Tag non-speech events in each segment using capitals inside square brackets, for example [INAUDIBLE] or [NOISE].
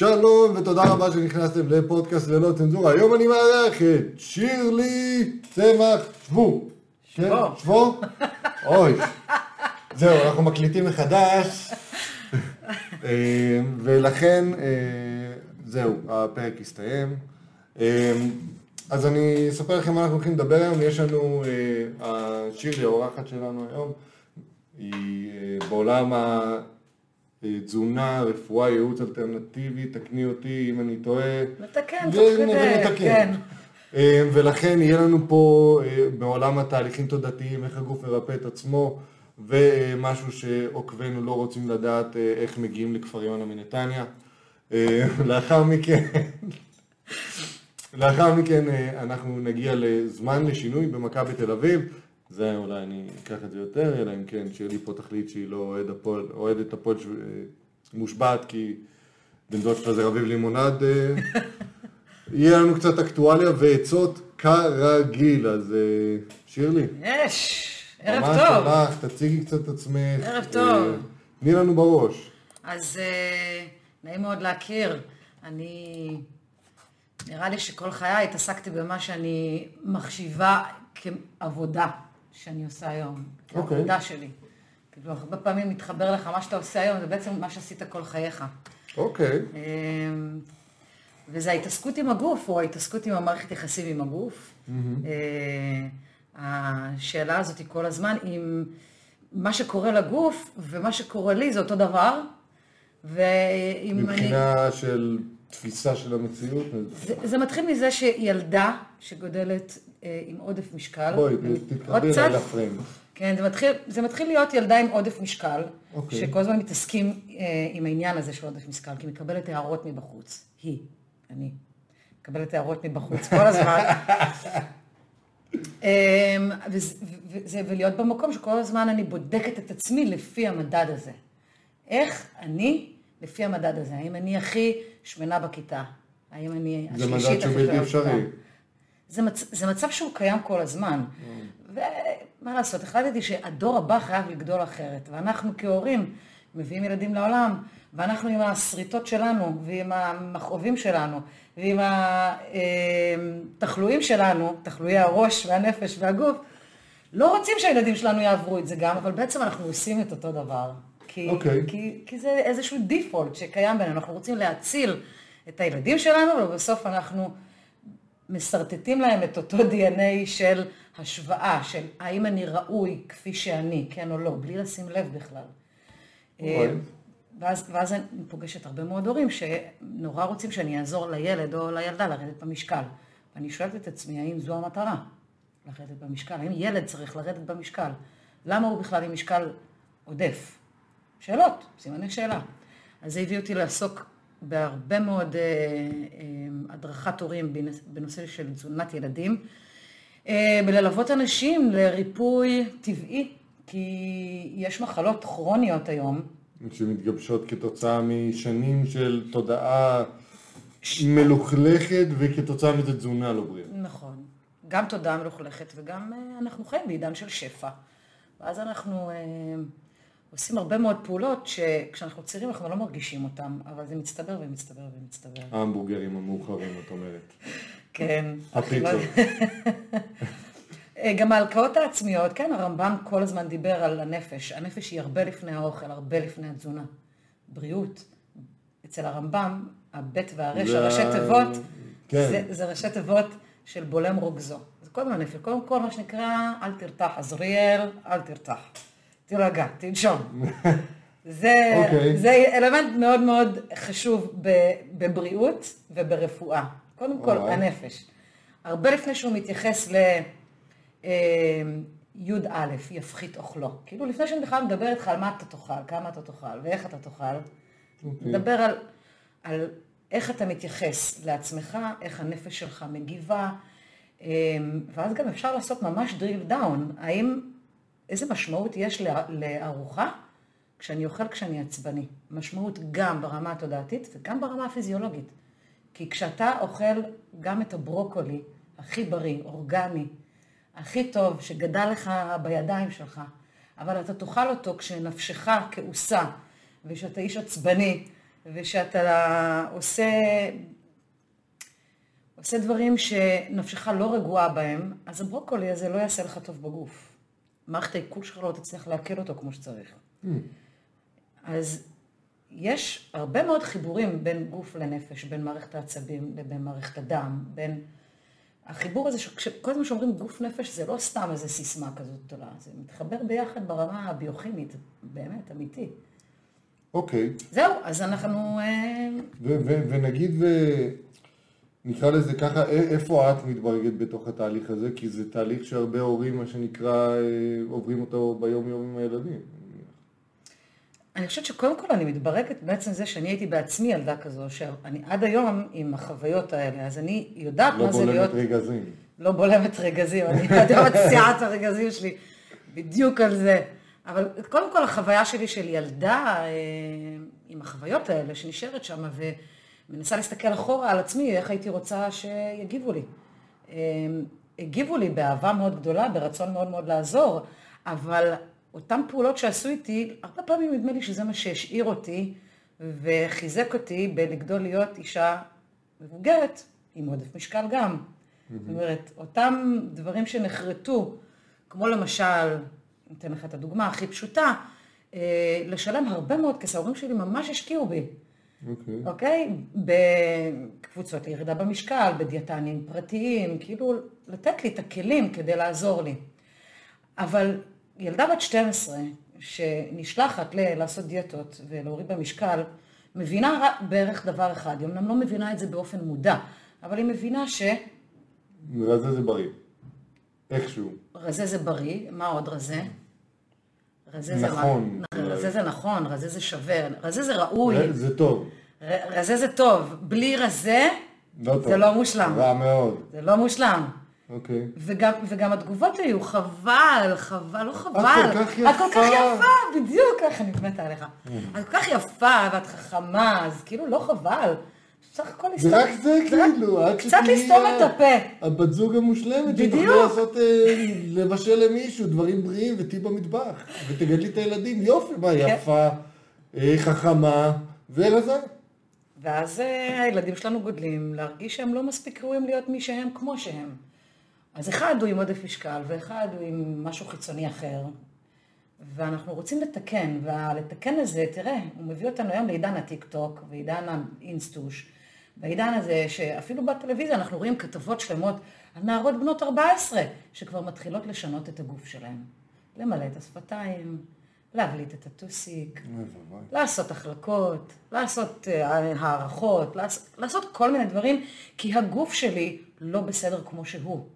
שלום ותודה רבה שנכנסתם לפודקאסט ללא צנזורה. היום אני מארח את שירלי צמח שבו. שבו. כן, שבו? אוי. זהו, אנחנו מקליטים מחדש. אה, ולכן, אה, זהו, הפרק הסתיים. אה, אז אני אספר לכם מה אנחנו הולכים לדבר היום. יש לנו, שירלי, האורחת שלנו היום, היא בעולם ה... תזונה, רפואה, ייעוץ אלטרנטיבי, תקני אותי אם אני טועה. מתקן, תוך כדי. כן. אה, ולכן יהיה לנו פה אה, בעולם התהליכים תודעתיים, איך הגוף מרפא את עצמו, ומשהו שעוקבינו לא רוצים לדעת אה, איך מגיעים לכפר יונה מנתניה. אה, [LAUGHS] לאחר מכן, לאחר מכן אה, אנחנו נגיע לזמן לשינוי במכבי תל אביב. זה אולי אני אקח את זה יותר, אלא אם כן שירלי פה תחליט שהיא לא אוהד הפועל- אוהדת הפועל ש- אה, מושבעת כי בן דוד שלה זה רביב לימונד. אה, [LAUGHS] יהיה לנו קצת אקטואליה ועצות כרגיל, אז אה, שירלי, יש, ערב ממש טוב. שלך, תציגי קצת את עצמך. ערב טוב. תני לנו בראש. אז נעים מאוד להכיר. אני, נראה לי שכל חיי התעסקתי במה שאני מחשיבה כעבודה שאני עושה היום. אוקיי. העבודה שלי. כאילו, הרבה פעמים מתחבר לך, מה שאתה עושה היום זה בעצם מה שעשית כל חייך. אוקיי, אמ, וזה ההתעסקות עם הגוף, או ההתעסקות עם המערכת יחסים עם הגוף. אה, השאלה הזאת היא כל הזמן אם מה שקורה לגוף ומה שקורה לי זה אותו דבר, ואם אני... מבחינה של תפיסה של המציאות, זה, זה מתחיל מזה שילדה שגודלת אה, עם עודף משקל, בואי, תתקרבי אליי לפריים. כן, זה מתחיל, זה מתחיל להיות ילדה עם עודף משקל, אוקיי. שכל הזמן מתעסקים אה, עם העניין הזה של עודף משקל, כי מקבלת הערות מבחוץ. היא, אני, מקבלת הערות מבחוץ כל הזמן. [LAUGHS] אה, וזה, וזה, ולהיות במקום שכל הזמן אני בודקת את עצמי לפי המדד הזה. איך אני לפי המדד הזה? האם אני הכי שמנה בכיתה? האם אני זה השלישית מדד שהוא הכי בלתי שמנה אפשרי. בכיתה? זה, מצ... זה מצב שהוא קיים כל הזמן. ומה לעשות, החלטתי שהדור הבא חייב לגדול אחרת, ואנחנו כהורים מביאים ילדים לעולם, ואנחנו עם השריטות שלנו, ועם המכאובים שלנו, ועם התחלואים שלנו, תחלואי הראש והנפש והגוף, לא רוצים שהילדים שלנו יעברו את זה גם, אבל בעצם אנחנו עושים את אותו דבר. כי, אוקיי. כי, כי זה איזשהו דיפולט שקיים בינינו, אנחנו רוצים להציל את הילדים שלנו, ובסוף אנחנו משרטטים להם את אותו DNA של השוואה, של האם אני ראוי כפי שאני, כן או לא, בלי לשים לב בכלל. אוי. ואז, ואז אני פוגשת הרבה מאוד הורים שנורא רוצים שאני אעזור לילד או לילדה לרדת במשקל. ואני שואלת את עצמי, האם זו המטרה? לרדת במשקל? האם ילד צריך לרדת במשקל? למה הוא בכלל עם משקל עודף? שאלות, סימני שאלה. אז זה הביא אותי לעסוק בהרבה מאוד אה, אה, הדרכת הורים בנושא של תזונת ילדים, אה, בללוות אנשים לריפוי טבעי, כי יש מחלות כרוניות היום, שמתגבשות כתוצאה משנים של תודעה מלוכלכת וכתוצאה מזה תזונה לא בריאה. נכון. גם תודעה מלוכלכת וגם אה, אנחנו חיים בעידן של שפע. ואז אנחנו אה, עושים הרבה מאוד פעולות שכשאנחנו צעירים אנחנו לא מרגישים אותן, אבל זה מצטבר ומצטבר ומצטבר. ההמבורגרים המאוחרים, את אומרת. כן. הפיצות. [LAUGHS] גם ההלקאות העצמיות, כן, הרמב"ם כל הזמן דיבר על הנפש. הנפש היא הרבה לפני האוכל, הרבה לפני התזונה. בריאות. אצל הרמב"ם, הבית והרש, זה הראשי תיבות, כן. זה, זה ראשי תיבות של בולם רוגזו. זה קודם הנפש, קודם כל מה שנקרא, אל תרתח, עזריאל, אל תרתח. תירגע, תנשום. [LAUGHS] זה, אוקיי. זה אלמנט מאוד מאוד חשוב ב- בבריאות וברפואה. קודם כל, אוקיי. הנפש. הרבה לפני שהוא מתייחס ל... אה, י"א, יפחית אוכלו. כאילו, לפני שאני בכלל מדבר איתך על מה אתה תאכל, כמה אתה תאכל ואיך אתה תאכל, אוקיי. נדבר על, על איך אתה מתייחס לעצמך, איך הנפש שלך מגיבה, אה, ואז גם אפשר לעשות ממש drill down, האם, איזה משמעות יש לארוחה כשאני אוכל כשאני עצבני. משמעות גם ברמה התודעתית וגם ברמה הפיזיולוגית. כי כשאתה אוכל גם את הברוקולי הכי בריא, אורגני, הכי טוב, שגדל לך בידיים שלך, אבל אתה תאכל אותו כשנפשך כעוסה, ושאתה איש עצבני, ושאתה עושה, עושה דברים שנפשך לא רגועה בהם, אז הברוקולי הזה לא יעשה לך טוב בגוף. מערכת העיכול שלך לא תצליח לעכל אותו כמו שצריך. Mm. אז יש הרבה מאוד חיבורים בין גוף לנפש, בין מערכת העצבים לבין מערכת הדם, בין... החיבור הזה, כל הזמן שאומרים גוף נפש, זה לא סתם איזה סיסמה כזאת גדולה, זה מתחבר ביחד ברמה הביוכימית, באמת, אמיתי. אוקיי. זהו, אז אנחנו... אה, ונגיד, ו- נקרא לזה ככה, איפה את מתברגת בתוך התהליך הזה? כי זה תהליך שהרבה הורים, מה שנקרא, אה, עוברים אותו ביום-יום עם הילדים. אני חושבת שקודם כל אני מתברכת בעצם זה שאני הייתי בעצמי ילדה כזו, שאני עד היום עם החוויות האלה, אז אני יודעת לא מה זה להיות... בולמת רגזים. לא בולמת רגזים, אני עד היום מציעת הרגזים שלי, בדיוק על זה. אבל קודם כל החוויה שלי של ילדה אה, עם החוויות האלה שנשארת שם ומנסה להסתכל אחורה על עצמי, איך הייתי רוצה שיגיבו לי. אה, הגיבו לי באהבה מאוד גדולה, ברצון מאוד מאוד לעזור, אבל אותן פעולות שעשו איתי, הרבה פעמים נדמה לי שזה מה שהשאיר אותי וחיזק אותי בלגדול להיות אישה מבוגרת, עם עודף משקל גם. זאת אומרת, אותם דברים שנחרטו, כמו למשל, אתן לך את הדוגמה הכי פשוטה, אה, לשלם הרבה מאוד כסף, ההורים שלי ממש השקיעו בי. אוקיי. אוקיי? בקבוצות לירידה במשקל, בדיאטנים פרטיים, כאילו לתת לי את הכלים כדי לעזור לי. אבל ילדה בת 12 שנשלחת ל- לעשות דיאטות ולהוריד במשקל, מבינה בערך דבר אחד, היא אמנם לא מבינה את זה באופן מודע, אבל היא מבינה ש... רזה זה בריא. איכשהו. רזה זה בריא, מה עוד רזה? רזה זה נכון. מה? רזה זה נכון, רזה זה שווה, רזה זה ראוי, זה טוב. רזה זה טוב, בלי רזה לא טוב. זה לא מושלם. רע מאוד. זה לא מושלם. אוקיי. וגם, וגם התגובות היו חבל, חבל, לא חבל. כל כך את כל כך יפה. יפה, בדיוק ככה אני מתה עליך. את כל כך יפה ואת חכמה, אז כאילו לא חבל. בסך הכל לסתום. זה רק זה כאילו, עד קצת לסתום את הפה. הבת זוג המושלמת, בדיוק. לעשות, אה, לבשל למישהו דברים בריאים ותהיי במטבח, ותגדלי את הילדים, יופי, מה, כן. יפה, אה, חכמה ורזה. ואז אה, הילדים שלנו גודלים להרגיש שהם לא מספיק ראויים להיות מי שהם כמו שהם. אז אחד הוא עם עודף משקל, ואחד הוא עם משהו חיצוני אחר. ואנחנו רוצים לתקן, והלתקן הזה, תראה, הוא מביא אותנו היום לעידן הטיק טוק ועידן האינסטוש. בעידן הזה, שאפילו בטלוויזיה אנחנו רואים כתבות שלמות על נערות בנות 14, שכבר מתחילות לשנות את הגוף שלהן. למלא את השפתיים, להבליט את הטוסיק. לעשות החלקות, לעשות אה, הערכות, לעשות, לעשות כל מיני דברים, כי הגוף שלי לא בסדר כמו שהוא,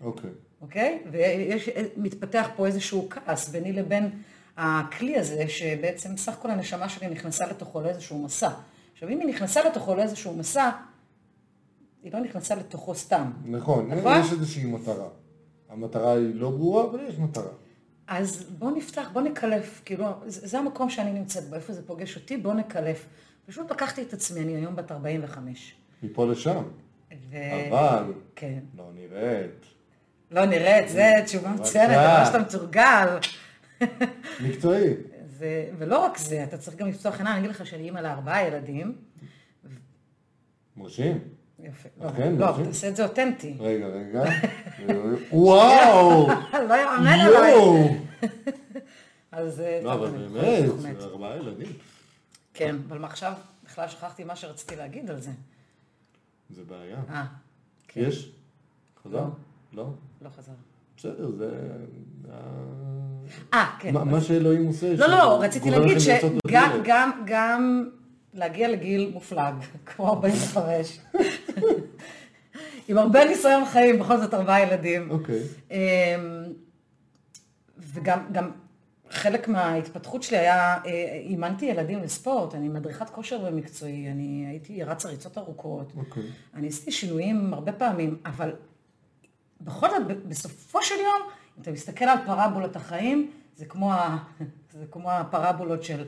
אוקיי. אוקיי? ויש, מתפתח פה איזשהו כעס ביני לבין הכלי הזה, שבעצם סך כל הנשמה שלי נכנסה לתוכו לאיזשהו מסע. עכשיו, אם היא נכנסה לתוכו לאיזשהו מסע, היא לא נכנסה לתוכו סתם. נכון, נכון? יש איזושהי מטרה. המטרה היא לא ברורה, אבל יש מטרה. אז בואו נפתח, בואו נקלף, כאילו, זה, זה המקום שאני נמצאת בו, איפה זה פוגש אותי, בואו נקלף. פשוט לקחתי את עצמי, אני היום בת 45. מפה לשם. ו... אבל כן. לא נראית. לא נראית, זה תשובה מצוינת. ממש אתה מתורגל. מקצועי. ולא רק זה, אתה צריך גם לפתוח עיניים, אני אגיד לך שאני אימא לארבעה ילדים. מרשים. יפה. אכן, לא, מרשים. תעשה את זה אותנטי. רגע, רגע. [LAUGHS] וואו! [LAUGHS] לא יאמן עליי. [LAUGHS] אז... אה, לא, אבל באמת, זה ארבעה ילדים. כן, אבל מה עכשיו? בכלל שכחתי מה שרציתי להגיד על זה. זה בעיה. אה, יש? חזר? לא. לא? לא חזר. בסדר, זה... אה, כן. מה- מה שאלוהים עושה, לא, לא, רציתי להגיד שגם. גם, גם להגיע לגיל מופלג, [LAUGHS] כמו 45, [LAUGHS] עם הרבה ניסיון חיים, בכל זאת ארבעה ילדים. אוקיי. אמ, וגם גם חלק מההתפתחות שלי היה, אה, אימנתי ילדים לספורט, אני מדריכת כושר במקצועי, אני הייתי רצה ריצות ארוכות, אוקיי. אני עשיתי שינויים הרבה פעמים, אבל בכל זאת, בסופו של יום, אם אתה מסתכל על פרבולת החיים, זה כמו, ה, [LAUGHS] זה כמו הפרבולות של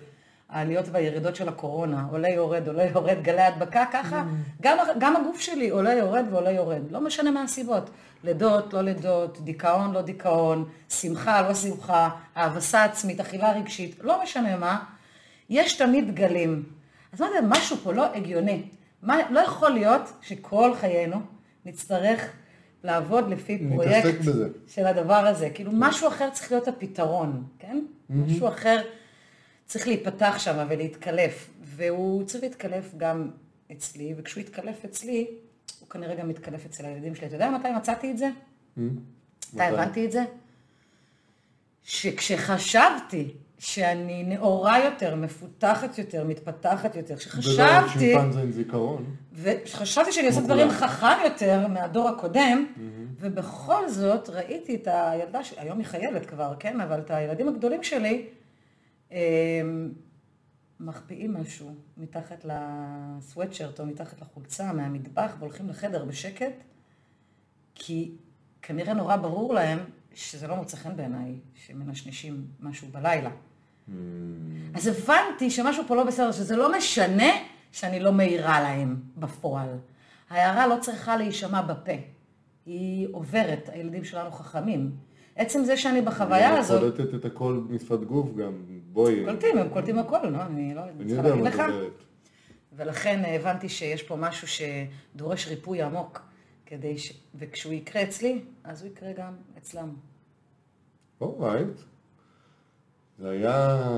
העליות והירידות של הקורונה, עולה יורד, עולה יורד, גלי הדבקה, ככה, גם, גם הגוף שלי עולה יורד ועולה יורד, לא משנה מה הסיבות, לידות, לא לידות, דיכאון, לא דיכאון, שמחה, לא שמחה, האבסה עצמית, אכילה רגשית, לא משנה מה, יש תמיד גלים. אז אמרתי, משהו פה לא הגיוני. מה, לא יכול להיות שכל חיינו נצטרך לעבוד לפי פרויקט. של הדבר הזה. כאילו, משהו אחר צריך להיות הפתרון, כן? משהו אחר צריך להיפתח שם ולהתקלף. והוא צריך להתקלף גם אצלי, וכשהוא יתקלף אצלי, הוא כנראה גם יתקלף אצל הילדים שלי. אתה יודע מתי מצאתי את זה? מתי מתי? הבנתי את זה? שכשחשבתי שאני נאורה יותר, מפותחת יותר, מתפתחת יותר, ולא כשחשבתי, שימפנזה עם זיכרון. וחשבתי שאני עושה דברים. חכם יותר מהדור הקודם, ובכל זאת ראיתי את הילדה שלי, היום היא חיילת כבר, כן, אבל את הילדים הגדולים שלי, אמ, מחביאים משהו מתחת לסוואטשרט או מתחת לחולצה מהמטבח והולכים לחדר בשקט, כי כנראה נורא ברור להם שזה לא מוצא חן בעיניי, שמנשנשים משהו בלילה. אז הבנתי שמשהו פה לא בסדר, שזה לא משנה שאני לא מעירה להם בפועל. ההערה לא צריכה להישמע בפה, היא עוברת, הילדים שלנו חכמים. עצם זה שאני בחוויה הזאת, קולטת את הכל משפת גוף גם, בואי. קולטים, הם קולטים הכל, לא? אני לא אני צריכה להגיד מה לך. ולכן הבנתי שיש פה משהו שדורש ריפוי עמוק, כדי ש... וכשהוא יקרה אצלי, אז הוא יקרה גם אצלם. אורייט. זה היה...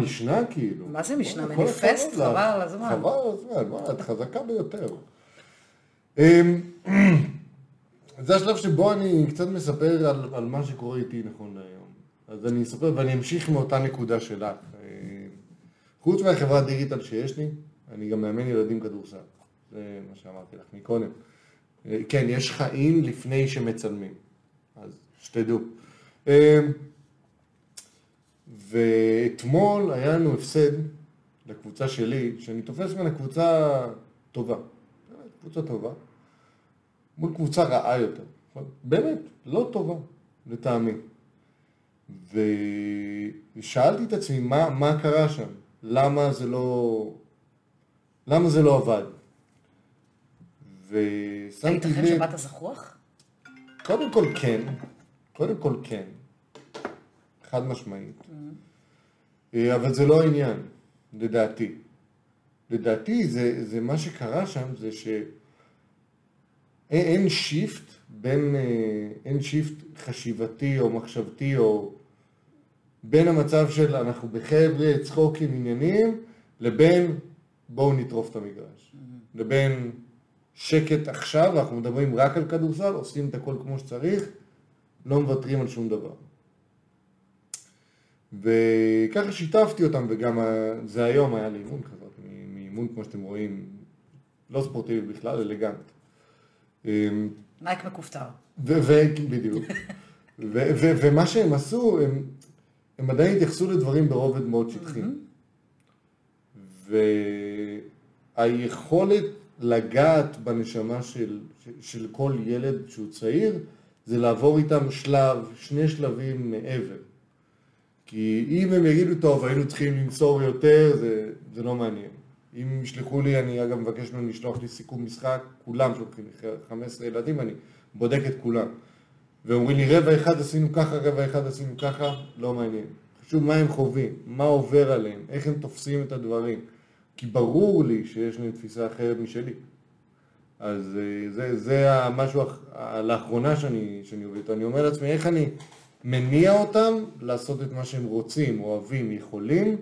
משנה כאילו. מה זה משנה? מניפסט? חבל על הזמן. חבל על הזמן, וואי, את חזקה ביותר. אמ, [CLEARS THROAT] זה השלב שבו אני קצת מספר על, על מה שקורה איתי נכון להיום. אז אני אספר ואני אמשיך מאותה נקודה שלך. אה, חוץ מהחברת דיגיטל שיש לי, אני גם מאמן ילדים כדורסל. זה מה שאמרתי לך מקודם. אה, כן, יש חיים לפני שמצלמים. אז שתדעו. ואתמול היה לנו הפסד לקבוצה שלי, שאני תופס ממנה קבוצה טובה. קבוצה טובה. מול קבוצה רעה יותר. באמת, לא טובה, לטעמי. ושאלתי את עצמי, מה, מה קרה שם? למה זה לא... למה זה לא עבד? ושמתי הייתכן לב... שבאת זחוח? קודם כל כן, קודם כל כן, חד משמעית, אה, אבל זה לא העניין, לדעתי. לדעתי זה, זה מה שקרה שם זה שאין אין shift בין, אה, אין shift חשיבתי או מחשבתי או בין המצב של אנחנו בחבר'ה, צחוקים, עניינים, לבין בואו נטרוף את המגרש. לבין שקט עכשיו, אנחנו מדברים רק על כדורסל, עושים את הכל כמו שצריך, לא מוותרים על שום דבר. וככה שיתפתי אותם, וגם ה- זה היום היה לי אימון כזאת, מאימון כמו שאתם רואים, לא ספורטיבי בכלל, אלגנט. אמ, נייק מכופתר. ו- ו- בדיוק. [LAUGHS] ומה שהם עשו, הם, הם עדיין התייחסו לדברים ברובד מאוד שטחי. והיכולת לגעת בנשמה של, של כל ילד שהוא צעיר, זה לעבור איתם שלב, שני שלבים מעבר. כי אם הם יגידו, טוב, היינו צריכים למסור יותר, זה, זה לא מעניין. אם ישלחו לי, אני אגב מבקש מהם לשלוח לי סיכום משחק, כולם שולחים לי 15 ילדים, אני בודק את כולם. ואומרים לי, רבע אחד עשינו ככה, רבע אחד עשינו ככה, לא מעניין. חשוב מה הם חווים, מה עובר עליהם, איך הם תופסים את הדברים. כי ברור לי שיש להם תפיסה אחרת משלי. אז אה, זה, זה המשהו לאחרונה שאני, שאני עובד איתו. אני אומר לעצמי, איך אני מניע אותם לעשות את מה שהם רוצים, אוהבים, יכולים,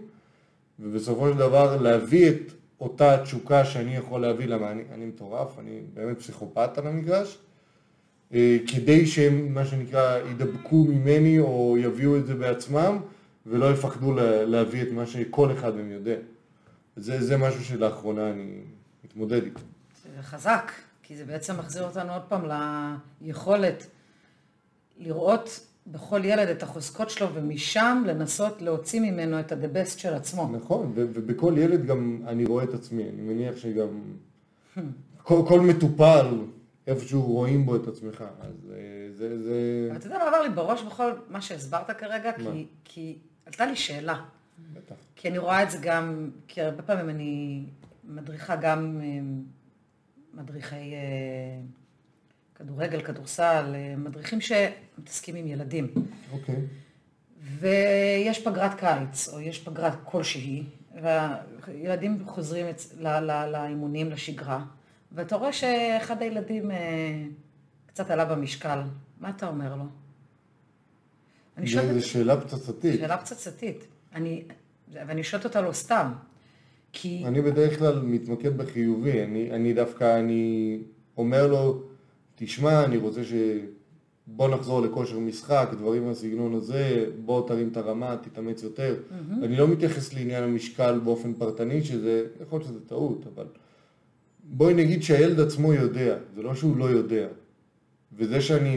ובסופו של דבר להביא את אותה תשוקה שאני יכול להביא, למה אני, אני מטורף, אני באמת פסיכופת על המגרש, אה, כדי שהם, מה שנקרא, ידבקו ממני או יביאו את זה בעצמם, ולא יפחדו לה, להביא את מה שכל אחד מהם יודע. זה, זה משהו שלאחרונה אני מתמודד איתו. זה חזק, כי זה בעצם מחזיר אותנו עוד פעם ליכולת לראות בכל ילד את החוזקות שלו, ומשם לנסות להוציא ממנו את ה-the best של עצמו. נכון, ובכל ילד גם אני רואה את עצמי, אני מניח שגם כל, כל מטופל, איפשהו רואים בו את עצמך, אז אה, זה, זה... אבל אתה יודע מה עבר לי בראש בכל מה שהסברת כרגע? כי, כי עלתה לי שאלה. בטח. כי אני רואה את זה גם, כי הרבה פעמים אני מדריכה גם אה, מדריכי אה, כדורגל, כדורסל, אה, מדריכים שמתעסקים עם ילדים. אוקיי. ויש פגרת קיץ, או יש פגרת כלשהי, והילדים חוזרים לאימונים, לשגרה, ואתה רואה שאחד הילדים אה, קצת עלה במשקל. מה אתה אומר לו? אני שואלת, זו שאלה פצצתית. שאלה פצצתית. אני, ואני שואלת אותה לא סתם. כי, אני בדרך כלל מתמקד בחיובי, אני, אני דווקא, אני אומר לו, תשמע, אני רוצה ש... בוא נחזור לכושר משחק, דברים מהסגנון הזה, בוא תרים את הרמה, תתאמץ יותר. Mm-hmm. אני לא מתייחס לעניין המשקל באופן פרטני, שזה, יכול להיות שזה טעות, אבל בואי נגיד שהילד עצמו יודע, זה לא שהוא לא יודע. וזה שאני,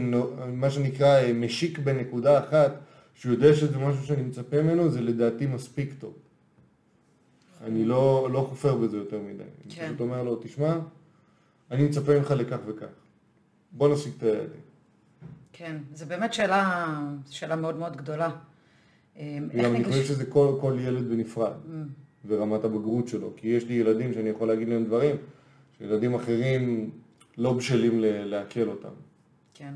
מה שנקרא, אה, משיק בנקודה אחת, שהוא יודע שזה משהו שאני מצפה ממנו, זה לדעתי מספיק טוב. אני לא, לא חופר בזה יותר מדי. אני כן. פשוט אומר לו, תשמע, אני מצפה ממך לכך וכך. בוא נשיג את היעדים. כן, זו באמת שאלה, שאלה מאוד מאוד גדולה. אה, וגם אני חושב שזה כל, כל ילד בנפרד, ורמת הבגרות שלו. כי יש לי ילדים שאני יכול להגיד להם דברים, שילדים אחרים לא בשלים לעכל אותם. כן.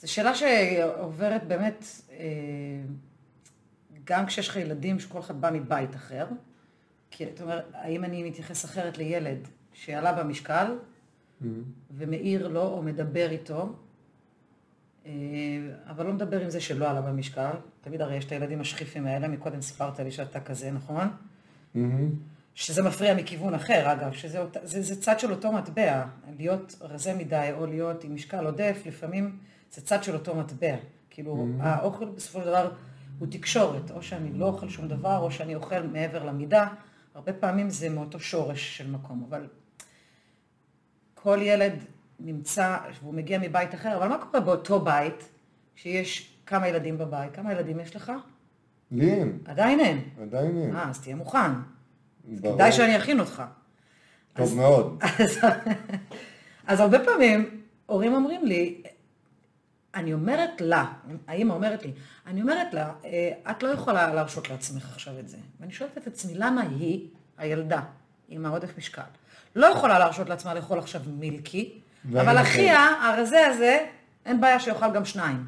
זו שאלה שעוברת באמת, אה, גם כשיש לך ילדים שכל אחד בא מבית אחר, כי אתה אומר, האם אני מתייחס אחרת לילד שעלה במשקל ומעיר לו או מדבר איתו, אה, אבל לא מדבר עם זה שלא עלה במשקל, תמיד הרי יש את הילדים השכיפים האלה, מקודם סיפרת לי שאתה כזה, נכון? מהמם. שזה מפריע מכיוון אחר, אגב, שזה זה, זה צד של אותו מטבע. להיות רזה מדי או להיות עם משקל עודף, לפעמים זה צד של אותו מטבע. כאילו, האוכל בסופו של דבר הוא תקשורת, או שאני לא אוכל שום דבר, או שאני אוכל מעבר למידה. הרבה פעמים זה מאותו שורש של מקום, אבל כל ילד נמצא, והוא מגיע מבית אחר, אבל מה קורה באותו בית, שיש כמה ילדים בבית? כמה ילדים יש לך? לי אין, עדיין אין. עדיין אין. אה, אז תהיה מוכן. ברור. כדאי שאני אכין אותך. טוב מאוד. אז, אז הרבה פעמים הורים אומרים לי, אני אומרת לה, האמא אומרת לי, אני אומרת לה, "אה, את לא יכולה להרשות לעצמך עכשיו את זה. ואני שואלת את עצמי, למה היא, הילדה, עם העודף משקל, לא יכולה להרשות לעצמה לאכול עכשיו מילקי, אבל אוכל. אחיה, הרזה הזה, אין בעיה שיאכל גם שניים.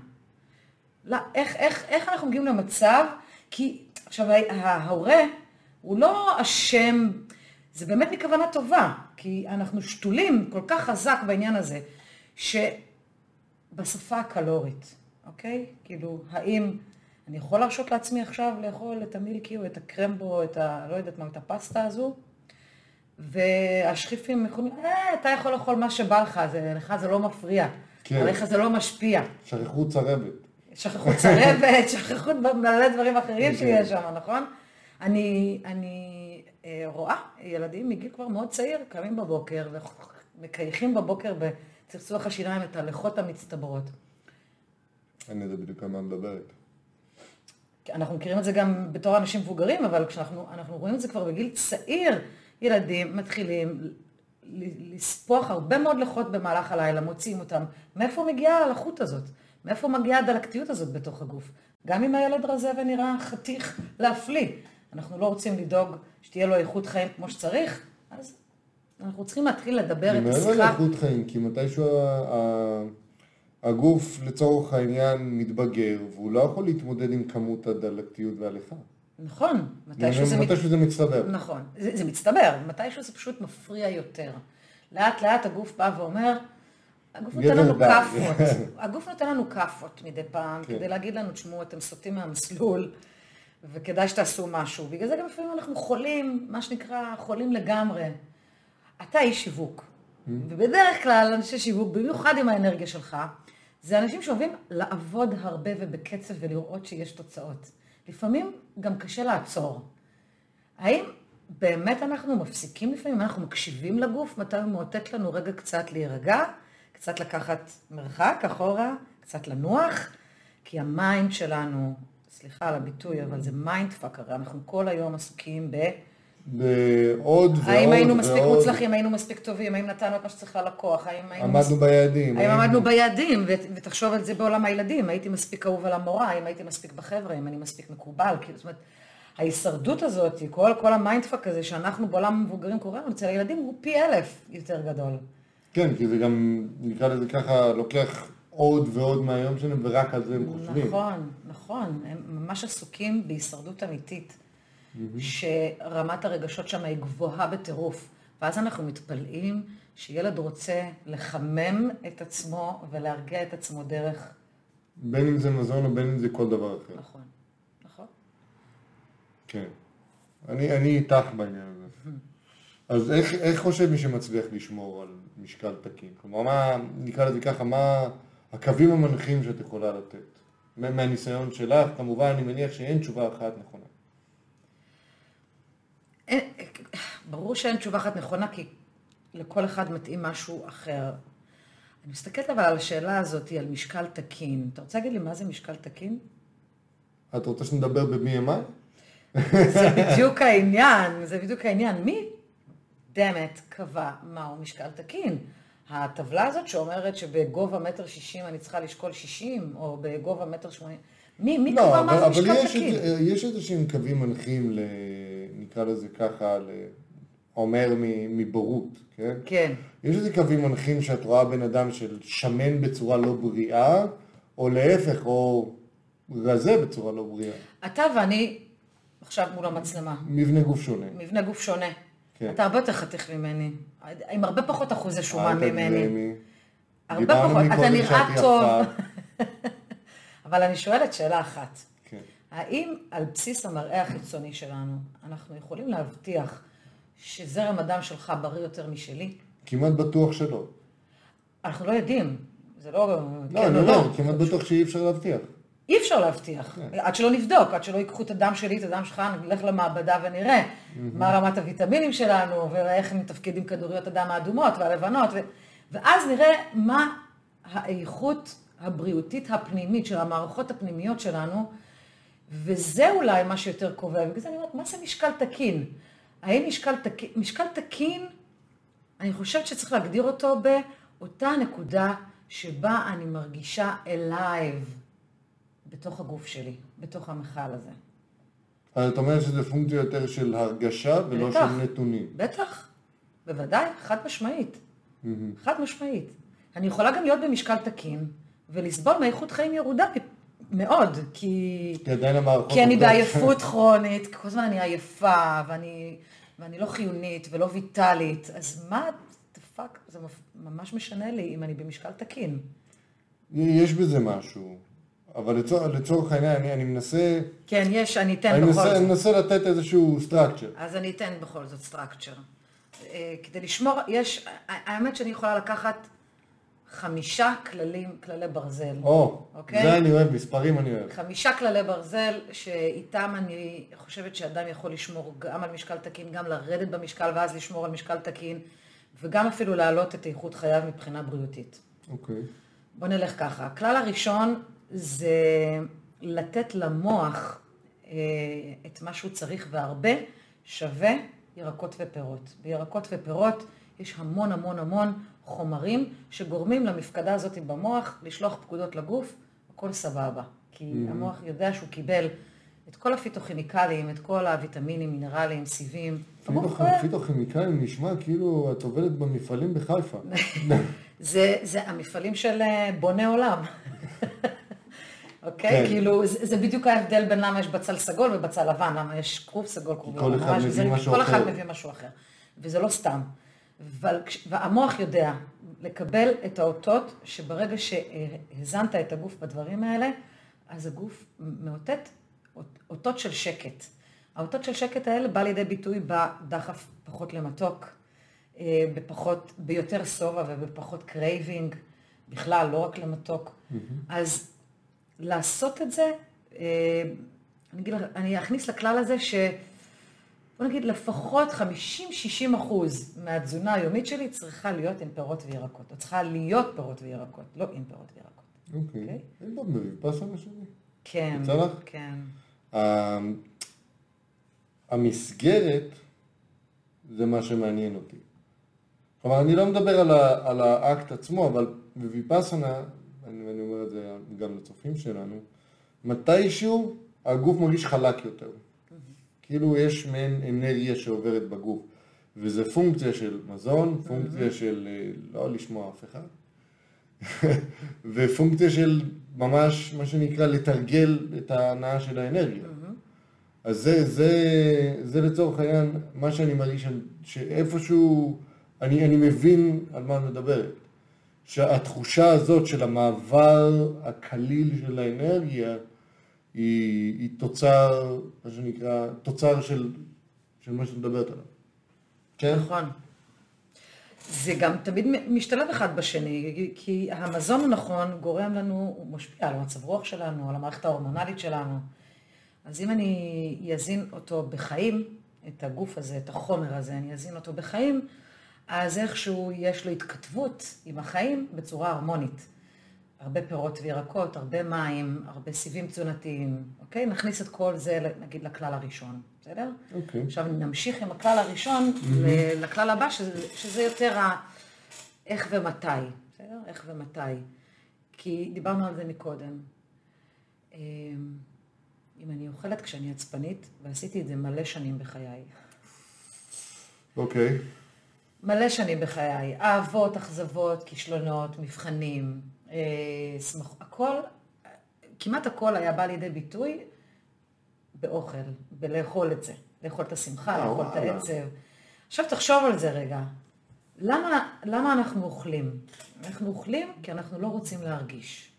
לא, איך, איך, איך אנחנו מגיעים למצב, כי עכשיו ההורה הוא לא אשם, זה באמת מכוונה טובה, כי אנחנו שתולים כל כך חזק בעניין הזה, שבשפה הקלורית, אוקיי? כאילו, האם אני יכול להרשות לעצמי עכשיו לאכול את המילקי או את הקרמבו או את ה... לא יודעת מה, את הפסטה הזו? והשכיפים יכולים, אה, אתה יכול לאכול מה שבא לך, זה, לך זה לא מפריע, כן. עליך זה לא משפיע. שכחו צרבת. שכחו צרבת, [LAUGHS] שכחו מלא דברים אחרים כן. שיש שם, נכון? אני, אני אה, רואה ילדים מגיל כבר מאוד צעיר, קמים בבוקר ומקייחים בבוקר בצחצוח השיניים את הלחות המצטברות. אני יודע בדיוק על מה מדברת. אנחנו מכירים את זה גם בתור אנשים מבוגרים, אבל כשאנחנו אנחנו רואים את זה כבר בגיל צעיר, ילדים מתחילים לספוח הרבה מאוד לחות במהלך הלילה, מוציאים אותם. מאיפה מגיעה הלחות הזאת? מאיפה מגיעה הדלקתיות הזאת בתוך הגוף? גם אם הילד רזה ונראה חתיך להפליא, אנחנו לא רוצים לדאוג שתהיה לו איכות חיים כמו שצריך, אז אנחנו צריכים להתחיל לדבר את מעבר השיחה. לאיכות חיים, כי מתישהו הגוף לצורך העניין מתבגר, והוא לא יכול להתמודד עם כמות הדלקתיות והליכה. נכון, מתישהו זה... מת- מתישהו זה מצטבר. נכון, זה, זה מצטבר, מתישהו זה פשוט מפריע יותר. לאט לאט הגוף בא ואומר, הגוף נותן לנו. כאפות, [LAUGHS] הגוף נותן לנו כאפות מדי פעם, כן. כדי להגיד לנו, תשמעו, אתם סוטים מהמסלול, וכדאי שתעשו משהו. בגלל זה גם לפעמים אנחנו חולים, מה שנקרא, חולים לגמרי. אתה איש שיווק, Mm-hmm. ובדרך כלל אנשי שיווק, במיוחד עם האנרגיה שלך, זה אנשים שאוהבים לעבוד הרבה ובקצב ולראות שיש תוצאות. לפעמים גם קשה לעצור. האם באמת אנחנו מפסיקים לפעמים, אנחנו מקשיבים לגוף, מתי הוא מאותת לנו רגע קצת להירגע, קצת לקחת מרחק אחורה, קצת לנוח, כי ה mind שלנו, סליחה על הביטוי, אבל זה mind fuck, הרי אנחנו כל היום עסוקים ב... בעוד ועוד האם היינו מספיק ועוד. מוצלחים, היינו מספיק טובים, האם נתנו את מה שצריך ללקוח, האם היינו... עמדנו ביעדים. האם עמדנו ביעדים, ו- ותחשוב על זה בעולם הילדים, הייתי מספיק אהוב על המורה, האם הייתי מספיק בחבר'ה, האם אני מספיק מקובל, כאילו, זאת אומרת, ההישרדות הזאת, כל, כל ה mindfuck הזה שאנחנו בעולם המבוגרים קוראים לו, אצל הילדים הוא פי אלף יותר גדול. כן, כי זה גם, נקרא לזה ככה, לוקח עוד ועוד מהיום שלהם, ורק על זה הם חושבים. נכון, נכון, הם ממש עסוקים בהישרדות אמיתית. שרמת הרגשות שם היא גבוהה בטירוף. ואז אנחנו מתפלאים שילד רוצה לחמם את עצמו ולהרגיע את עצמו דרך... בין אם זה מזון או בין אם זה כל דבר אחר. נכון, נכון. כן. אני, אני איתך בעניין הזה. אז איך, איך חושב מי שמצליח לשמור על משקל תקין? כלומר, מה, נקרא לזה ככה, מה הקווים המנחים שאת יכולה לתת? מה- מהניסיון שלך, כמובן, אני מניח שאין תשובה אחת נכונה. אין, ברור שאין תשובה אחת נכונה, כי לכל אחד מתאים משהו אחר. אני מסתכלת אבל על השאלה הזאת, על משקל תקין. אתה רוצה להגיד לי מה זה משקל תקין? את רוצה שנדבר ב-BMI? זה בדיוק העניין, זה בדיוק העניין. מי באמת קבע מהו משקל תקין? הטבלה הזאת שאומרת שבגובה מטר שישים אני צריכה לשקול שישים, או בגובה מטר שמונים, מי, מי לא, קבע אבל, מה זה אבל משקל יש, תקין? את, יש איזשהם קווים מנחים, ל, נקרא לזה ככה, אומר מבורות, כן? כן. יש איזה קווים מנחים שאת רואה בן אדם של שמן בצורה לא בריאה, או להפך, או רזה בצורה לא בריאה. אתה ואני עכשיו מול המצלמה, מבנה גוף שונה. מבנה גוף שונה. כן. אתה הרבה יותר חתיך ממני, עם הרבה פחות אחוזי שומן ממני. תגזימי. הרבה פחות, אתה נראה טוב. [LAUGHS] אבל אני שואלת שאלה אחת. האם על בסיס המראה החיצוני שלנו, אנחנו יכולים להבטיח שזרם הדם שלך בריא יותר משלי? כמעט בטוח שלא. אנחנו לא יודעים. זה לא... לא, כן אני או אומר, כמעט בטוח שאי אפשר להבטיח. אי אפשר להבטיח, כן. עד שלא נבדוק, עד שלא ייקחו את הדם שלי, את הדם שלך, נלך למעבדה ונראה מה רמת הוויטמינים שלנו, ואיך מתפקדים כדוריות הדם האדומות והלבנות, ו... ואז נראה מה האיכות הבריאותית הפנימית של המערכות הפנימיות שלנו, וזה אולי מה שיותר קובע. בגלל זה אני אומרת, מה זה משקל תקין? האם משקל תקין, משקל תקין, אני חושבת שצריך להגדיר אותו באותה נקודה שבה אני מרגישה alive. בתוך הגוף שלי, בתוך המכל הזה. אז את אומרת שזה פונקציה יותר של הרגשה ולא בטח. של נתונים. בטח, בוודאי, חד משמעית. חד משמעית. אני יכולה גם להיות במשקל תקין ולסבול מאיכות חיים ירודה מאוד, כי, כי עדיין המערכות... כי אני. בעייפות כרונית, כל הזמן אני עייפה, ואני, ואני לא חיונית ולא ויטאלית, אז מה, the fuck, זה ממש משנה לי אם אני במשקל תקין. יש בזה משהו. אבל לצורך, לצורך העניין, אני, אני מנסה... כן, יש, אני אתן אני בכל מנסה, זאת. אני מנסה לתת איזשהו structure. אז אני אתן בכל זאת סטרקצ'ר. כדי לשמור, יש, האמת שאני יכולה לקחת חמישה כללים, כללי ברזל. או, אוקיי. זה אני אוהב, מספרים אני אוהב. חמישה כללי ברזל שאיתם אני חושבת שאדם יכול לשמור גם על משקל תקין, גם לרדת במשקל ואז לשמור על משקל תקין, וגם אפילו להעלות את איכות חייו מבחינה בריאותית. אוקיי. בוא נלך ככה. הכלל הראשון זה לתת למוח אה, את מה שהוא צריך והרבה, שווה ירקות ופירות. בירקות ופירות יש המון המון המון חומרים שגורמים למפקדה הזאת במוח לשלוח פקודות לגוף, הכל סבבה. כי mm-hmm. המוח יודע שהוא קיבל את כל הפיתוכימיקלים, את כל הוויטמינים, מינרלים, סיבים. רואה- פיתוכימיקלים נשמע כאילו את עובדת במפעלים בחיפה. [LAUGHS] זה, זה המפעלים של אה, בוני עולם. [LAUGHS] אוקיי? כן. כאילו, זה, זה בדיוק ההבדל בין למה יש בצל סגול ובצל לבן, למה יש כרוב סגול, כרוב כל לבן. אחד מביא כל. אחד מביא משהו אחר. וזה לא סתם. והמוח יודע לקבל את האותות שברגע שהזנת את הגוף בדברים האלה, אז הגוף מאותת אות- אותות של שקט. האותות של שקט האלה בא לידי ביטוי בדחף פחות למתוק, אה, בפחות, ביותר שובע ובפחות craving, בכלל, לא רק למתוק. אז לעשות את זה, אה, אני, אגיד, אני אכניס לכלל הזה ש... בוא נגיד לפחות 50-60 אחוז מהתזונה היומית שלי צריכה להיות עם פירות וירקות, או צריכה להיות פירות וירקות, לא עם פירות וירקות. אוקיי. אוקיי. אין פה בוויפאסנה שלי. כן. יצא לך? כן. ה- המסגרת זה מה שמעניין אותי. כלומר, אני לא מדבר על, ה, על האקט עצמו, אבל בוויפאסנה, אני, ואני אומר את זה גם לצופים שלנו, מתישהו הגוף מרגיש חלק יותר. כאילו יש מעין אנרגיה שעוברת בגוף. וזה פונקציה של מזון, פונקציה של אה, לא לשמוע אף אחד, [LAUGHS] ופונקציה של ממש, מה שנקרא, לתרגל את ההנאה של האנרגיה. אז זה, זה, זה לצורך העניין, מה שאני מרגיש, שאיפשהו, אני, אני מבין על מה את מדברת. שהתחושה הזאת של המעבר הקליל של האנרגיה, היא, היא תוצר, מה שנקרא, תוצר של, של מה שאת מדברת עליו. כן? נכון. זה גם תמיד משתלב אחד בשני, כי המזון הנכון גורם לנו, הוא משפיע על המצב רוח שלנו, על המערכת ההורמונלית שלנו. אז אם אני אזין אותו בחיים, את הגוף הזה, את החומר הזה, אני אזין אותו בחיים, אז איכשהו יש לו התכתבות עם החיים בצורה הרמונית. הרבה פירות וירקות, הרבה מים, הרבה סיבים תזונתיים, אוקיי? נכניס את כל זה, נגיד, לכלל הראשון, בסדר? אוקיי. עכשיו נמשיך עם הכלל הראשון mm-hmm. לכלל הבא, שזה, שזה יותר ה... איך ומתי, בסדר? איך ומתי. כי דיברנו על זה מקודם. אמ, אם אני אוכלת כשאני עצבנית, ועשיתי את זה מלא שנים בחיי. אוקיי. מלא שנים בחיי. אהבות, אכזבות, כישלונות, מבחנים, שמח... הכל, כמעט הכל היה בא לידי ביטוי באוכל, בלאכול את זה. לאכול את השמחה, אה, לאכול את העצב. עכשיו תחשוב על זה רגע. למה, למה אנחנו אוכלים? אנחנו אוכלים כי אנחנו לא רוצים להרגיש.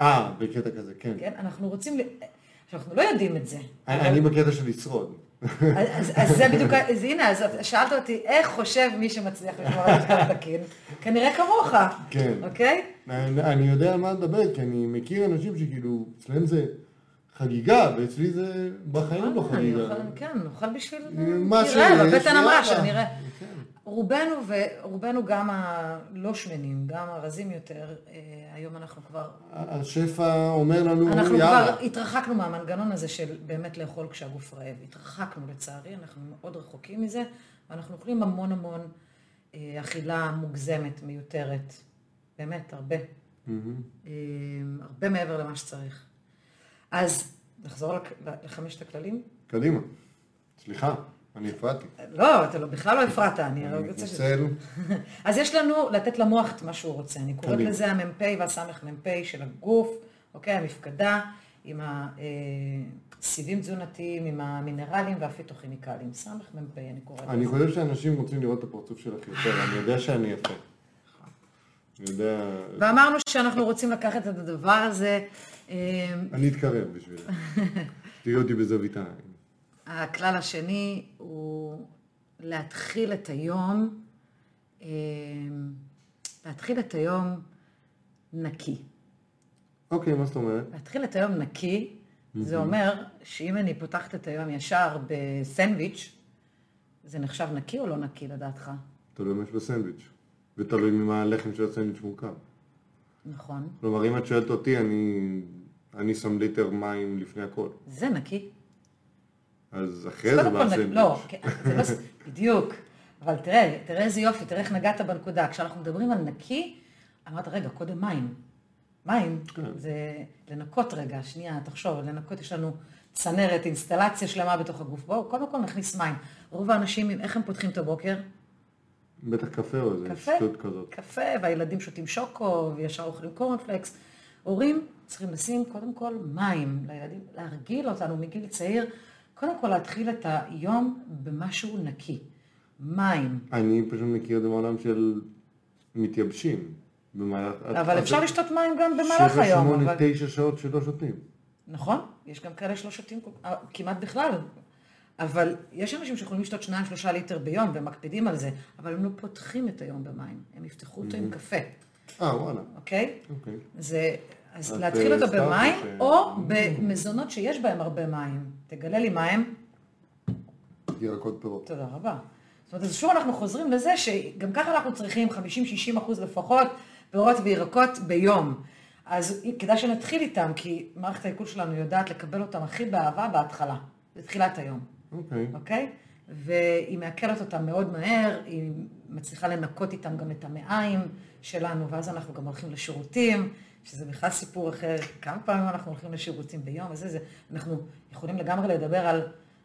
אה, בקטע כזה, כן. כן, אנחנו רוצים, אנחנו לא יודעים את זה. אני בקטע של לשרוד. אז זה בדיוק, אז הנה, אז שאלת אותי, איך חושב מי שמצליח לשמור על משקל תקין? כנראה כמוך, כן. אוקיי? אני יודע על מה לדבר, כי אני מכיר אנשים שכאילו, אצלם זה חגיגה, ואצלי זה בחיים לא חגיגה. כן, נאכל בשביל... מה ש... נראה, בבטן אמרה שנראה. רובנו, ורובנו גם הלא שמנים, גם הרזים יותר, אה, היום אנחנו כבר... השפע אומר לנו, יאללה. אנחנו כבר התרחקנו מהמנגנון הזה של באמת לאכול כשהגוף רעב. התרחקנו לצערי, אנחנו מאוד רחוקים מזה, ואנחנו אוכלים המון המון אה, אכילה מוגזמת, מיותרת. באמת, הרבה. Mm-hmm. הרבה מעבר למה שצריך. אז נחזור לחמשת הכללים? קדימה. סליחה. אני הפרעתי. לא, אתה לא, בכלל לא הפרעת, אני רוצה ש... אני מתנצל. [LAUGHS] אז יש לנו לתת למוח את מה שהוא רוצה. אני קוראת לזה המ"פ והסמ"ך מ"פ של הגוף, אוקיי, המפקדה, עם הסיבים תזונתיים, עם המינרלים והפיתוכימיקלים. סמ"ך מ"פ, אני קוראת לזה. אני חושב שאנשים רוצים לראות את הפרצוף שלך יותר, אני יודע שאני יפה. [LAUGHS] יודע... ואמרנו שאנחנו רוצים לקחת את הדבר הזה. אה, אני אתקרב בשביל זה. [LAUGHS] תראי אותי בזווית העין. הכלל השני הוא להתחיל את היום, אה, להתחיל את היום נקי. אוקיי, מה זאת אומרת? להתחיל את היום נקי, זה אומר שאם אני פותחת את היום ישר בסנדוויץ', זה נחשב נקי או לא נקי לדעתך? תלוי מה יש בסנדוויץ', ותלוי ממה הלחם של הסנדוויץ' מורכב. נכון. כלומר, אם את שואלת אותי, אני, אני שם ליטר מים לפני הכל. זה נקי. אז אחרי זה בא הסנדוויץ'. לא, כן, זה לא, [LAUGHS] בדיוק. אבל תראה, תראה איזה יופי, תראה איך נגעת בנקודה. כשאנחנו מדברים על נקי, אמרת, רגע, קודם מים. מים, כן. זה לנקות רגע, שנייה, תחשוב, לנקות, יש לנו צנרת, אינסטלציה שלמה בתוך הגוף. בואו, קודם כל נכניס מים. רוב האנשים, איך הם פותחים את הבוקר? בטח קפה או איזה שטות כזאת. קפה, והילדים שותים שוקו, וישר אוכלים קורנפלקס. הורים צריכים לשים קודם כל מים לילדים, להרגיל אותנו מגיל צעיר. קודם כל להתחיל את היום במשהו נקי. מים. אני פשוט מכיר את זה של מתייבשים. במהלך... אבל אפשר לשתות מים גם במהלך היום. שבע, שמונה, תשע שעות שלא שותים. נכון, יש גם כאלה שלא שותים אה, כמעט בכלל. אבל יש אנשים שיכולים לשתות שניים, שלושה ליטר ביום והם מקפידים על זה, אבל הם לא פותחים את היום במים, הם יפתחו אותו עם קפה. אה, וואלה. אוקיי? אוקיי. זה אז להתחיל אותו במים, או במזונות שיש בהם הרבה מים. תגלה לי מה הם. ירקות פירות. תודה רבה. זאת אומרת, אז שוב אנחנו חוזרים לזה שגם ככה אנחנו צריכים 50-60 אחוז לפחות פירות וירקות ביום. אז כדאי שנתחיל איתם, כי מערכת העיכול שלנו יודעת לקבל אותם הכי באהבה בהתחלה, בתחילת היום. אוקיי. Okay. אוקיי? Okay? והיא מעכלת אותם מאוד מהר, היא מצליחה לנקות איתם גם את המעיים שלנו, ואז אנחנו גם הולכים לשירותים, שזה בכלל סיפור אחר, כמה פעמים אנחנו הולכים לשירותים ביום, וזה, זה, אנחנו יכולים לגמרי לדבר על,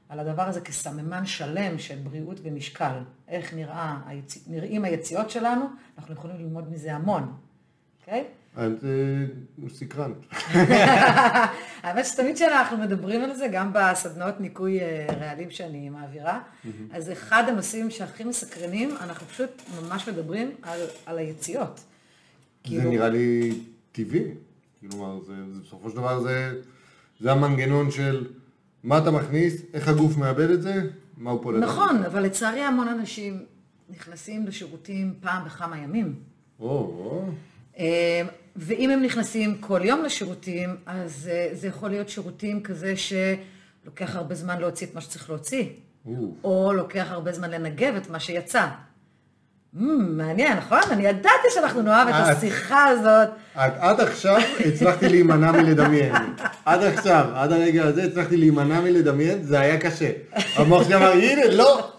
על הדבר הזה כסממן שלם של בריאות ומשקל, איך נראה, היצ... נראים היציאות שלנו, אנחנו יכולים ללמוד מזה המון, אוקיי? Okay? את סקרנת. האמת שתמיד כשאנחנו מדברים על זה, גם בסדנאות ניקוי אה, רעלים שאני מעבירה, אז אחד הנושאים שהכי מסקרנים, אנחנו פשוט ממש מדברים על, על היציאות. זה כאילו- נראה לי טבעי. כלומר, זה, זה, בסופו של דבר זה, זה המנגנון של מה אתה מכניס, איך הגוף מאבד את זה, מה הוא פולט. נכון, אבל לצערי המון אנשים נכנסים לשירותים פעם בכמה ימים. או, או. אה, ואם הם נכנסים כל יום לשירותים, אז אה, זה יכול להיות שירותים כזה שלוקח הרבה זמן להוציא את מה שצריך להוציא. או לוקח הרבה זמן לנגב את מה שיצא. מעניין, נכון? אני ידעתי שאנחנו נאהב את השיחה הזאת. עד, עכשיו הצלחתי להימנע מלדמיין. עד עכשיו, עד הרגע הזה הצלחתי להימנע מלדמיין, זה היה קשה. המוח שלי אמר, הנה, לא,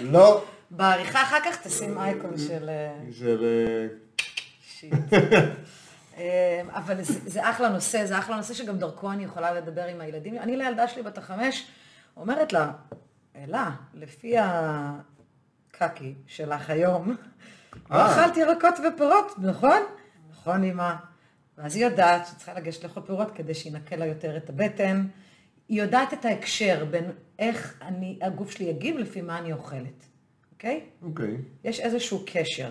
לא. בעריכה אחר כך תשים אייקון של... אה, של... אה, שיט. [LAUGHS] אה, אבל זה, זה אחלה נושא, זה אחלה נושא שגם דרכו אני יכולה לדבר עם הילדים. אני לילדה שלי בת החמש אומרת לה, אלה, לפי הקקי שלך היום, אה. אכלת ירקות ופירות, נכון? נכון, אמא. ואז היא יודעת שצריכה לגשת לאכול פירות כדי שינקה לה יותר את הבטן. היא יודעת את ההקשר בין איך אני, הגוף שלי יגיב לפי מה אני אוכלת, אוקיי? אוקיי. יש איזשהו קשר,